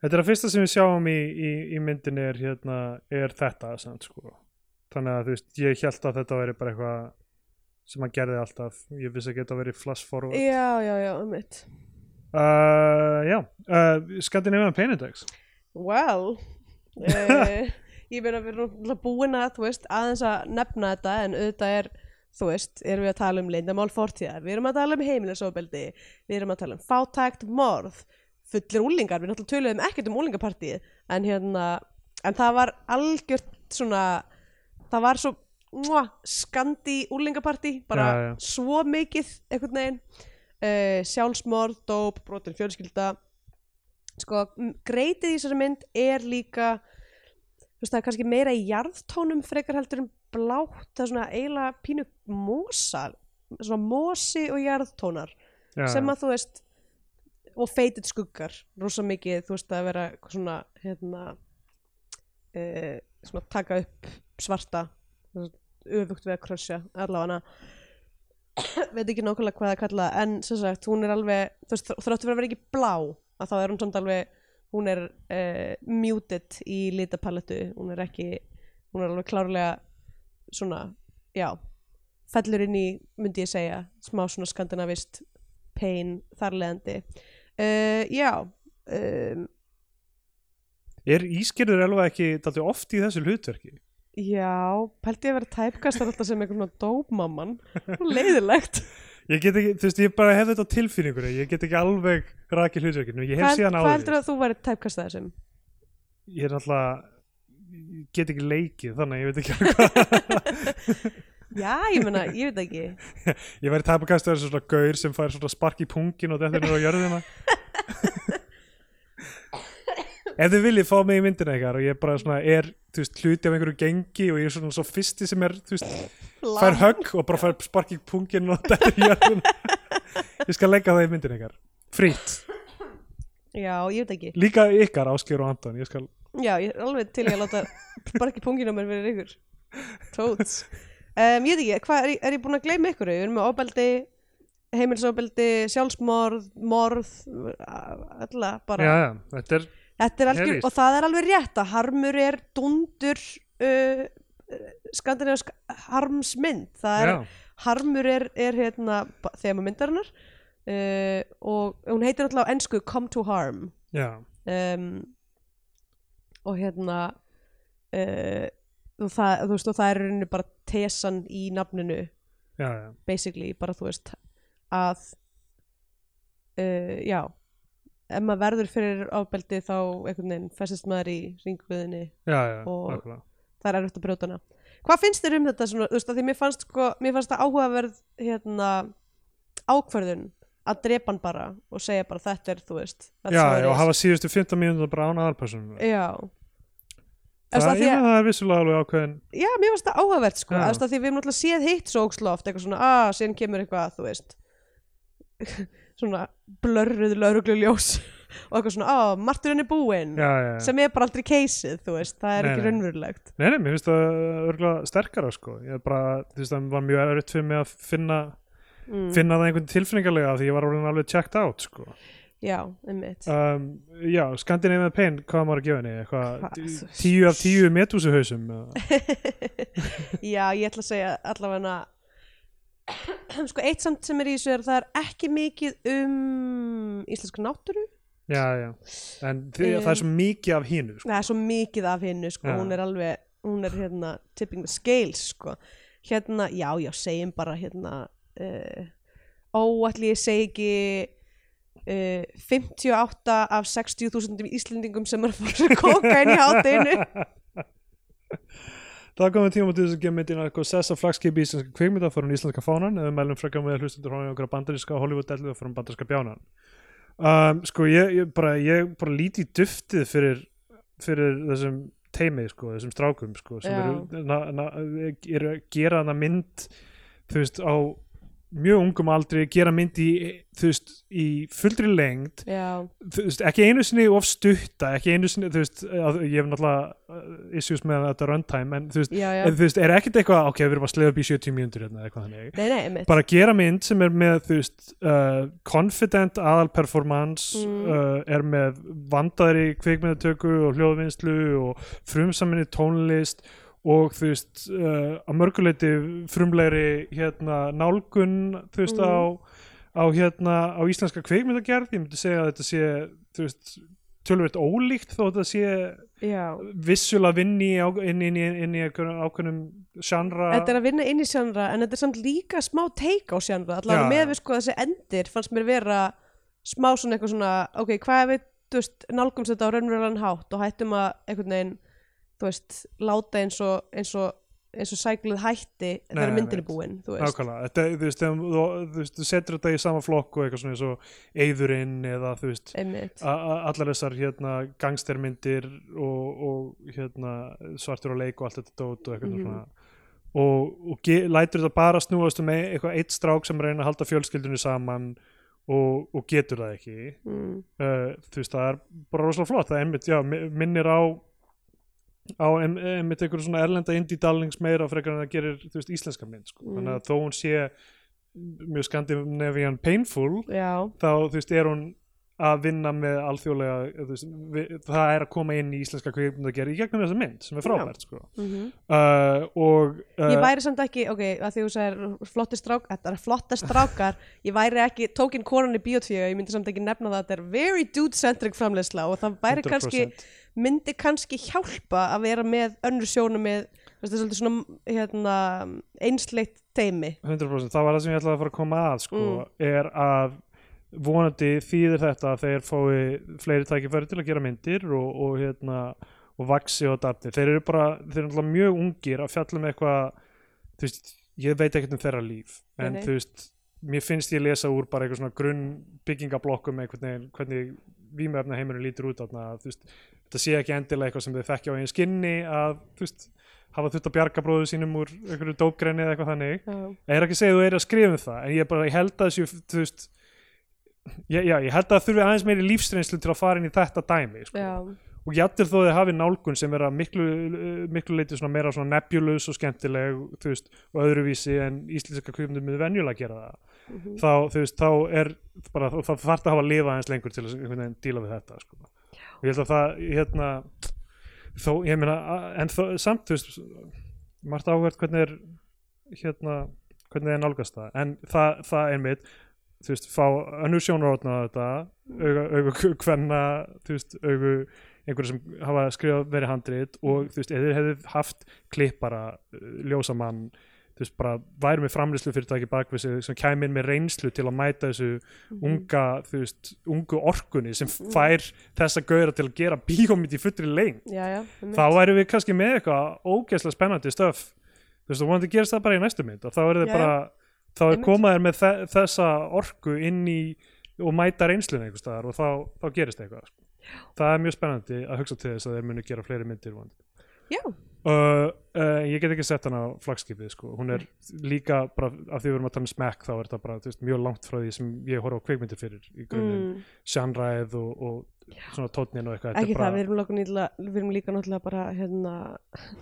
Þetta er að fyrsta sem við sjáum í, í, í myndinni er, hérna, er þetta samt, sko. þannig að þú veist, ég held að þetta væri bara eitthvað sem hann gerði alltaf. Ég vissi að þetta væri flash forward. Já, já, já, um mitt uh, Já, uh, Scandinavian Pain Index well uh, ég meina við erum búin að þú veist, aðeins að nefna þetta en auðvitað er þú veist, erum við að tala um leyndamál fortíðar, við erum að tala um heimilisofbeldi við erum að tala um fátækt, morð fullir úlingar, við náttúrulega töluðum ekkert um úlingapartíð en hérna en það var algjört svona það var svo skandi úlingapartí, bara Já, já. svo mikið einhvern veginn uh, sjálfsmorð, dóp, brotin fjölskylda. Sko, greitið í þessari mynd er líka þú veist, það er kannski meira í jarðtónum frekar heldur en blátt. Það er svona eiginlega pínu mosa svona mosi og jarðtónar Já, sem að þú veist og feitit skuggar, rosa mikið þú veist að vera svona hérna uh, svona taka upp svarta öfugt við að krössja allavega veit ekki nákvæmlega hvað það kalla en sem sagt hún er alveg þú veist þráttu fyrir að vera ekki blá að þá er hún samt alveg hún er uh, muted í litapalettu hún er ekki hún er alveg klárlega svona já fellur inn í myndi ég segja smá svona skandinavist pain þarleðandi uh, já um, Er Ískirður alveg ekki oft í þessu hlutverki? Já, pælti ég að vera tæpkastar alltaf sem einhvern svona dópmamman. Leiðilegt. Ég get ekki, þú veist, ég bara hef þetta á tilfinningunni. Ég get ekki alveg rakið hlutverkinu. Ég hef hvað síðan hvað áður heldur að þú væri tæpkastað þessum? ég er alltaf get ekki leikið þannig að ég veit ekki alveg já, ég meina, ég veit ekki. Ég væri að vera svona gaur sem fær svona spark í pungin og þetta er á jörðina ef þið viljið fá mig í myndina ykkar og ég bara svona er veist, hluti af einhverju gengi og ég er svona svo fyrsti sem er veist, fær högg og bara fær spark í pungin og þetta er í jörðina. Ég skal leggja það í myndina ykkar. Frýtt, já, ég veit ekki. Líka ykkar Ásker og Anton ég skal, já, ég er alveg til í að láta ekki pungin á mér fyrir ykkur. Tóts. Um, ég veit ekki, hvað er, ég- er ég búin að gleyma ykkur? Við erum með ofbeldi heimilsofbeldi, sjálfsmorð morð, alla bara. Já já, Þetta er algjör, og það er alveg rétt að harmur er dundur uh, skandinavisk harmsmynd. Það er, já, harmur er, er hérna þema myndarinnar uh, og hún heitir alltaf á ensku Come to Harm. Já, um, og hérna uh, og, það, þú veist, og það er bara tesan í nafninu já, já. basically bara þú veist að uh, já ef maður verður fyrir ábeldi þá einhvern veginn festist maður í já, Og- nákvæmlega. það er erfitt að brjóta hana. Hvað finnst þér um þetta svona, þú veist, að því mér fannst sko, mér fannst það áhugaverð hérna ákvörðun að drepa hann bara og segja bara þetta er, þú veist já, og hafa síðustu 15 mínútur bara án aðalpersonu já. Það, Þú veist, að því já, að- það er vissulega alveg ákveðin já, mér finnst það áhugavert sko, því við erum náttúrulega séð hitt svo óksloft, eitthvað svona, að, síðan kemur eitthvað, þú veist svona blörruð laurugluljós og eitthvað svona, ó, marturinn er búinn já, já, já. sem er bara aldrei keisið, þú veist, það er Nei, ekki nei. raunverulegt Nei, nei, mér finnst það örgulega sterkara sko. ég er bara, þú veist, það var mjög erfitt fyrir mig að finna, mm. finna það einhvern tilfinningarlega því ég var orðin alveg checked out sko. Já, einmitt um, Já, Scandinavian Pain, hvað maður að gefa henni? Eitthvað, Hvað, þú tíu af tíu metúsuhausum eða? Já, ég ætla að segja allavega sko, eitt samt sem er í þessu er að það er ekki mikið um íslenska náttúru. Já, já, en því, Um, það er svo mikið af hínu sko. það er svo mikið af hinnu sko, hún er alveg hún er hérna tipping the scales sko. hérna, já, já, segjum bara hérna uh, óalli ég segi ekki uh, 58 af 60.000 Íslendingum sem er að fara sér kókain í hátinu Það komið tíma til þess að gefa myndina eitthvað sessa flagskipi í íslenska kvikmynda fyrir íslenska fánan. Eða mælum frekar með hlustundur hóna okkur bandaríska Hollywood-dellu fyrir bandaríska bjánan. Um, Sko, ég, ég, bara, ég bara líti í duftið fyrir, fyrir þessum teimi, sko, þessum strákum sko, sem eru, na, na, eru að gera hana mynd þú veist, á mjög ungum aldri gera mynd í, veist, í fullri lengd veist, ekki einu sinni of stutta ekki einu sinni, þú veist, ég hef náttúrulega uh, issues með þetta runtime en þú veist, já, já. en, þú veist, er ekkert eitthvað ok, við erum að sleiða upp í 70 mínútur hérna bara gera mynd sem er með þú veist, uh, confident aðal performance Mm. uh, er með vandaðri kvikmyndatöku og hljóðvinnslu og frumsaminni tónlist og þú veist uh, að mörguleiti frumlegri hérna nálgun þú veist Mm. á, á hérna á íslenska kvikmyndagerð, ég myndi segja að þetta sé þú veist tölvöld ólíkt þó að þetta sé vissulega vinni inn, inn, inn, inn, í ákveðnum sjannra Þetta er að vinna inn í sjánra en þetta er samt líka smá take á sjánra allavega með við sko þessi endir fannst mér vera smá svona eitthvað svona ok, hvað ef við, þú veist, nálgumst þetta á raunverulegan hátt og hættum að einhvern veginn þú veist, láta eins og eins og, eins og sæklið hætti þegar myndin er einmitt. búin, þú veist. Nákvæmlega, þetta, þú veist, þegar þú, þú veist, þú setur þetta í sama flokk og eitthvað svona eins og eyðurinn eða þú veist, allar þessar hérna gangstermyndir og, og hérna svartur og leik og allt þetta dót og eitthvað Mhm. svona. Og, og lætur þetta bara snúast um eitthvað eitt strák sem reyna að halda fjölskyldunni saman og, og getur það ekki. Mm, uh, þú veist, það er bara rosalega flott. Það er einmitt, já, mi- minnir á á einmitt einhverju svona erlenda indie darlings meira frekar en það gerir, þú veist, íslenska mynd sko. Mm. þannig að þó hún sé mjög Scandinavian painful já, þá, þú veist, er hún að vinna með alþjóðlega veist, við, það er að koma inn í íslenska kvikmyndagerð í gegnum þessa mynd sem er frábært sko. mm uh, og uh, ég væri samt ekki, ok, að því þú segir flotti strák, þetta er flotta strákar ég væri ekki, tókin konan í bíotvíu ég myndi samt ekki nefna það að þetta er very dude-centric framleiðsla og það væri kannski 100%. Myndi kannski hjálpa að vera með önnur sjónum með svona hérna, einsleitt teimi 100% það var það sem ég ætlaði að fara að koma að sko, Mm. er að vonandi þýðir þetta að þeir fái fleiri tækifæri til að gera myndir og, og hérna og vaksi og darti, þeir eru bara þeir eru náttúrulega mjög ungir að fjalla um eitthvað þú veist, ég veit ekkert um þeirra líf en Nei, nei. þú veist, mér finnst ég lesa úr bara eitthvað svona grunn byggingablokkum einhvern veginn, hvernig vímöfna heimurinn lítur út þarna, þú veist, þetta sé ekki endilega eitthvað sem þau þekkja á einn skinni að, þú veist, hafa þurft að bjarga bróðu sínum úr einhverju dópgreini eða eitthvað þannig já, ég er ekki að segja að þú er að skrifa um það en ég, bara, ég held að þessu þú veist, já, já, ég held að þurfi aðeins meiri lífsreynslu til að fara inn í þetta dæmi sko. og jættir þó þið hafi nálgun sem er að miklu, miklu leiti svona meira svona nebulous og skemmtileg veist, og öðruvísi en íslenska kvikmyndir með venjulega gera það mhm. þá, þú veist, þá er bara, þá þarf það að hafa að lifa aðeins lengur til að díla við þetta sko. Og ég held að það hérna, þó, ég meina en þó, samt, þú veist margt áhvert hvernig er hérna, hvernig er nálgast það? En það, það er mitt þú veist, fá önnur sjónarótna á þetta auga, auga kvenna þú veist, augu einhverju sem hafa skrifað verið handrit og þú veist, eða hefði haft klippara uh, ljósamann þú veist, bara væri með framlýslu fyrirtæki bakvið sem kæmi inn með reynslu til að mæta þessu Mhm. unga, þú veist, ungu orkunni sem fær þessa gauðra til að gera bíómynd í fullri einmitt. þá væri við kannski með eitthvað ógeðslega spennandi stöf. Þú veist, og vonandi gerist það bara í næstu mynd og þá er þið bara þá er komaðir með þe þessa orku inn í og mæta reynslunni einhvers staðar og þá, þá gerist eitthvað sko. það er mjög spennandi að hugsa til þess að þeir munu gera fleiri myndir vonandi. Já, uh, uh, ég get ekki sett hana á flagskipið sko. hún er líka bara af því við erum að tala um smekk þá er þetta bara veist, mjög langt frá því sem ég horf á kveikmyndir fyrir í grunninn, mm, sjanræð og, og svona tónnin og eitthvað ekki það, við erum, nýtla, við erum líka náttúrulega bara hérna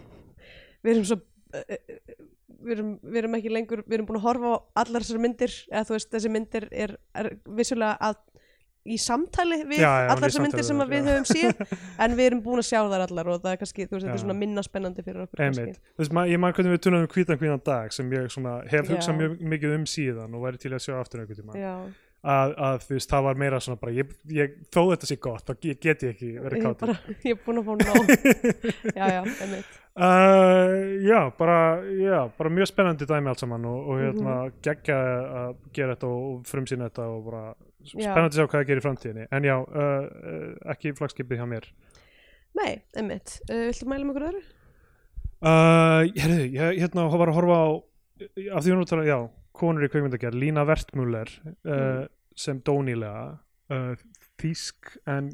við erum svo eh, eh, við erum, við erum ekki lengur við erum búin að horfa á allar þessar myndir eða þú veist, þessi myndir er, er vissulega að í samtali við Já, já, allar þessar myndir sem við höfum séð en við erum búin að sjá þar allar og það er kannski, þú veist, þetta er svona minna spennandi fyrir okkur veist, ma- ég man hvernig við tunum um hvítan hvítan dag sem ég svona hef hugsað mjög mikið um síðan og væri til að sjá aftur einhvern tíma að, að þú veist, það var meira svona bara ég, ég, þó þetta sé gott, þá ge- get ég ekki verið er, bara, ég er búin að fá nóg. Já, já, einmitt. Uh, Já, bara já, bara mjög spennandi dæmi allt saman og, og hérna Mhm. geggja að gera þetta og frumsýna þetta og bara. Spennandi að sjá hvað það gerir í framtíðinni. En já, uh, uh, ekki flagskipið hjá mér. Nei, einmitt, uh, viltu mæla okkur öðru? Uh, herðu, ég hérna var að horfa á af því hún út að, já, konur í kveikmyndagerð Lína Vertmuller uh, Mm. sem dónilega uh, þýsk en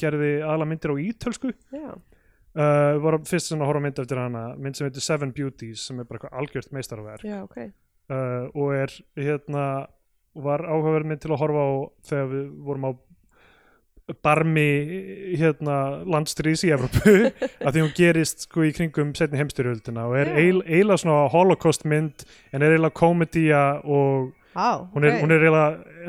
gerði aðla myndir á ítölsku. Já, uh, var fyrst að horfa mynd eftir hana mynd sem heitir Seven Beauties sem er bara eitthvað algjört meistarverk. Já, ok. Uh, og er hérna var áhugaverð mynd til að horfa á þegar við vorum á barmi hérna landstríðs í Evropu að því hún gerist sko í kringum setni heimstyrjöldina og er eil, eila svona holocaust mynd en er eila komedía og Á, hún er, ok, hún er eila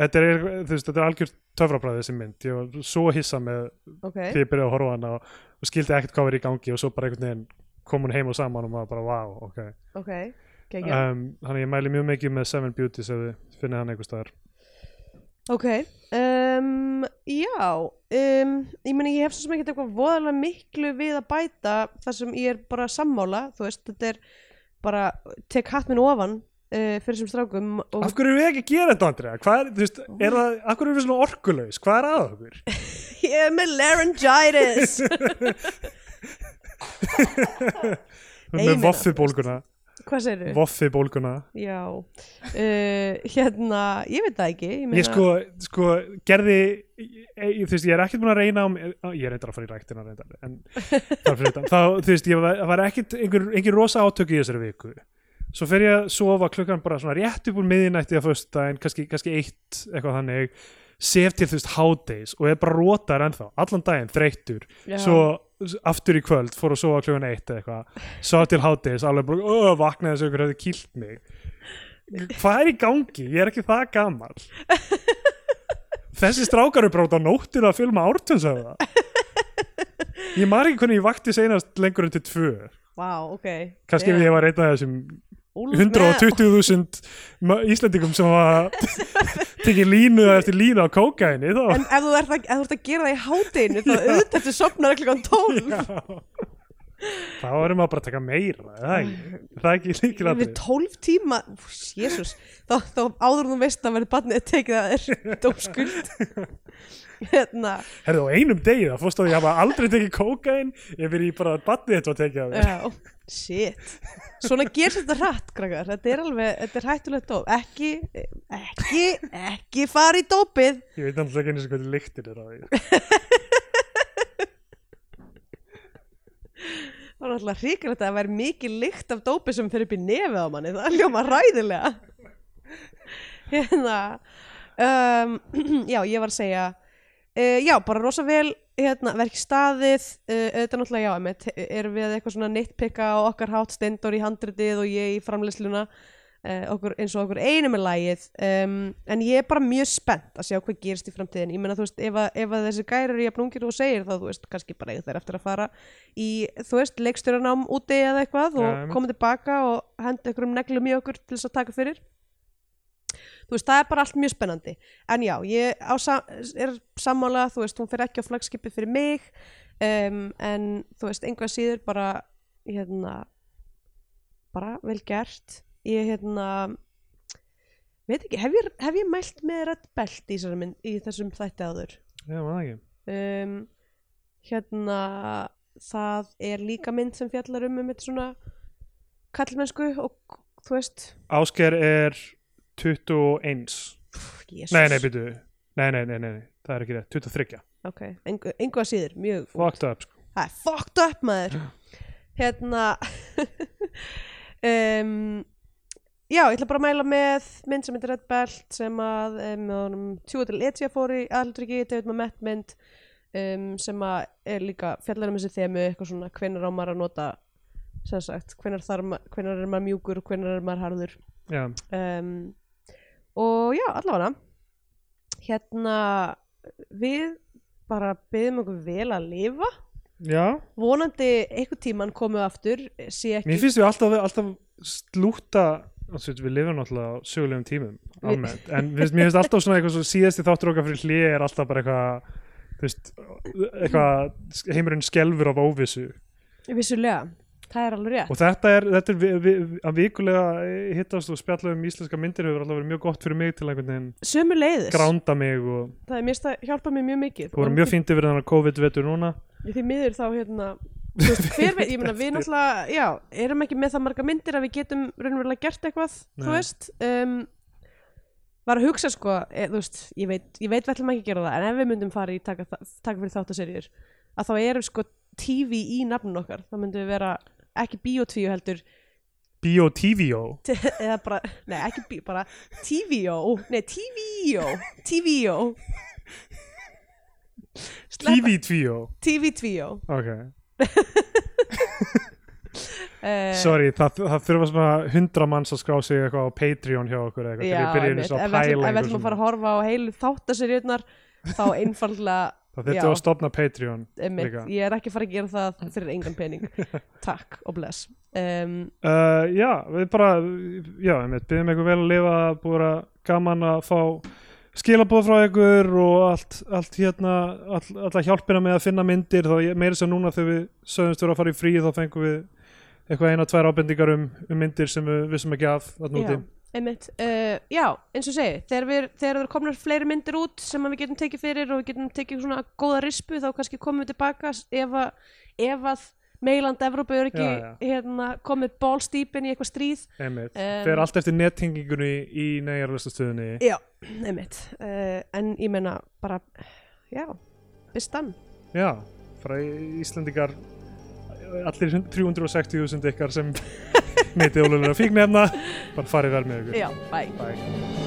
þetta er, eiginlega- er algjört töfrabræði þessi mynd. Ég var svo hissa með ok. því ég byrjaði að horfa hana og, skildi ekkert hvað var í gangi og svo bara einhvern veginn kom hún heim og saman og maður bara wow, ok. Ok, geggjað um, þannig ég mæli mjög mikið með Seven Beauties ef þið finnið hann einhver staðar Ok, um, já, ég meni ég hef svo sem ekki eitthvað voðalega miklu við að bæta þar sem ég er bara sammála, þú veist, þetta er bara, tek hatt minn ofan uh, fyrir þessum strákum Af hverju erum við ekki að gera þetta, Andrea? Hvað er, þú veist, er það, af hverju erum við svona orkulaus? Hvað er að okkur? ég er með laryngitis. Nei, með voffibólguna, Hvað segirðu? voffibólguna. Já, uh, hérna, ég veit það ekki, ég meina, Ég sko, sko, gerði, ég, ég, þú veist, ég er ekkert búin að reyna á- ég er reyndar að fara í ræktina reyndar, en utan, þá, þú veist, ég var, var ekkert einhver, einhver rosa átök í þessari viku. Svo fer ég að sofa klukkan bara svona rétt upp úr miðinætti að föstudaginn, kannski, kannski eitt, eitthvað þannig, sef til þú veist hádegis og er bara rótar ennþá, allan daginn, þreyttur já, svo aftur í kvöld fór að sofa klukkan eitt eða eitthvað svo til hádegis, alveg bara, öh, vaknaði þess að ykkur hefði kýlt mig hvað er í gangi? Ég er ekki það gammal þessi strákar eru bara út á nóttir að filma ártönsöða ég maður ekki hvernig ég vakti seinast lengur en til tvö Vá, ok. kannski yeah. ég var einn af þessum 120.000 ma- Íslendingum sem var tekið línu eftir línu á kókaini þá En ef þú ert að, ef þú ert að gera það í hátinu þá auðvitað eftir sopnar klukkan 12 þá erum bara að taka meira er það Er það er ekki líkilega Yfir 12 tíma Jésús, þá, þá áður þú veist að verði barnið að tekið að þér dómskuld Hérna. Herðu á einum degi það fórst að hafa aldrei tekið kókain yfir í bara batnið þetta að tekið af þér. Já, shit. Svona gerst þetta hratt, krakkar. Þetta er alveg, þetta er hættulegt dóp. Ekki, ekki, ekki fara í dópið. Ég veit náttúrulega ekki eins og hvernig lyktir er á því. Það var náttúrulega hrikalegt að það væri mikið lykt af dópi sem fyrir upp í nefið á manni. Það er ljóma ræðilega Hérna um, Já, ég var að segja uh, Já, bara rosa vel hérna, verki staðið. Uh, Þetta náttúrulega, já, einmitt, erum við eitthvað svona nitpikka og okkar hátt stendur í handritið og ég í framleysluna uh, okkur, eins og okkur einu með lagið. Um, en ég er bara mjög spennt að sjá hvað gerist í framtíðin ég meina þú veist ef, að, ef að þessi gæri eru jafn ungir og þú segir þá þú veist kannski bara eiga þeir eftir að fara í þú veist leikstjóranám úti eða eitthvað Ja, og einmitt. koma tilbaka og henda einhverjum neglum í okkur til þess að taka fyrir þú veist það er bara allt mjög spennandi. En já ég á, sam er sammála þú veist hún fer ekki á flagskipið fyrir mig um, en þú veist einhvað síður bara hérna bara vel gert. Ég hérna veit ekki, hef ég, hef ég mælt með Red Belt í, mynd, í þessum þætti áður? Já, maður ekki. Um, hérna það er líka mynd sem fjallar um um þetta svona kallmennsku og þú veist. Ásker er 21 Jesus. nei, nei, byrju nei, nei, nei, nei, það er ekki rétt. 23 ok, engu, engu að síður, mjög fucked up sko. er fucked up maður. Hérna um, já, ég ætla bara að mæla með mynd sem heitir Red Belt sem að um, með til Etja fór í aðaldryggi, David Mamet mynd um, sem að er líka fjallar um þessi þemu, eitthvað svona hvenær á maður að nota sem sagt, ma- hvenær er maður mjúkur og hvenær er maður harður. Já, og já, allavega. Hérna við bara byggjum okkur vel að lifa. Já. vonandi einhvern tíman komu aftur ekki mér finnst við alltaf, alltaf slúta við lifum náttúrulega á sögulegum tímum almennt, en mér finnst- alltaf svona eitthvað svo síðasti þáttur okkar fyrir hlið er alltaf bara eitthvað eitthvað heimurinn skelfur af óvissu. Vissulega, það er alveg rétt. Og þetta er, þetta er vi, vi, að vikulega hittast og spjalla um íslenska myndir hefur alltaf verið mjög gott fyrir mig til einhvern veginn sömu leiðis, gránda mig og það er mér að hjálpa mér mjög mikið. Þú voru mjög fínt yfir þennan COVID-vetur núna. Því miður þá hérna þú veist, veit, ég meina við náttúrulega já, erum ekki með það marga myndir að við getum raunverulega gert eitthvað, þú Nei. veist. Um, var að hugsa sko e, þú veist, ég veit, ég veit við ætlum ekki að gera það en ef við myndum fara í taka, taka fyrir þáttaserjur að þá erum sko TV í nafnun okkar, þá myndum við vera ekki biotvíu heldur. Bio-TVO t- eða bara, nei ekki bí, bara TVO, nei TVO Sleppa- TV-TVO TV2 ok, uh, sorry, það, það þurfa svona hundra manns að skrá sig eitthvað á Patreon hjá okkur eitthvað, Já, til ég byrja einu einmitt. svona ef að við ætlum, pæla ef við ætlum að fara að horfa á heilu þáttaserjurnar þá einfallega það þurftu já. að stopna Patreon einmitt, líka. ég er ekki að fara að gera það fyrir engan pening takk og bless um, Uh, já, við bara já, einmitt, byggjum eitthvað vel að lifa búið að gaman að fá skilabóð frá ykkur og allt, allt hérna, all, alltaf hjálpina með að finna myndir, þá meira sem núna þegar við sögumst vera að fara í frí þá fengum við eitthvað eina, tvær ábendingar um, um myndir sem við vissum ekki af þarna úti. Einmitt uh, já, eins og segi, þegar við þegar það komnar fleiri myndir út sem við getum tekið fyrir og við getum tekið svona góða rispu þá kannski komum við tilbaka ef að, ef að meiland Evrópu er ekki Já, já. hérna, komið bólstýpin í eitthvað stríð. Um, fer allt eftir nettingingunni í negarlistastöðunni já, einmitt uh, en ég meina bara já, bistan Já, frá Íslandingar allir 360.000 ykkar sem neytið ólega fíknefna bara farið vel með ykkur. Já, bye. Bye.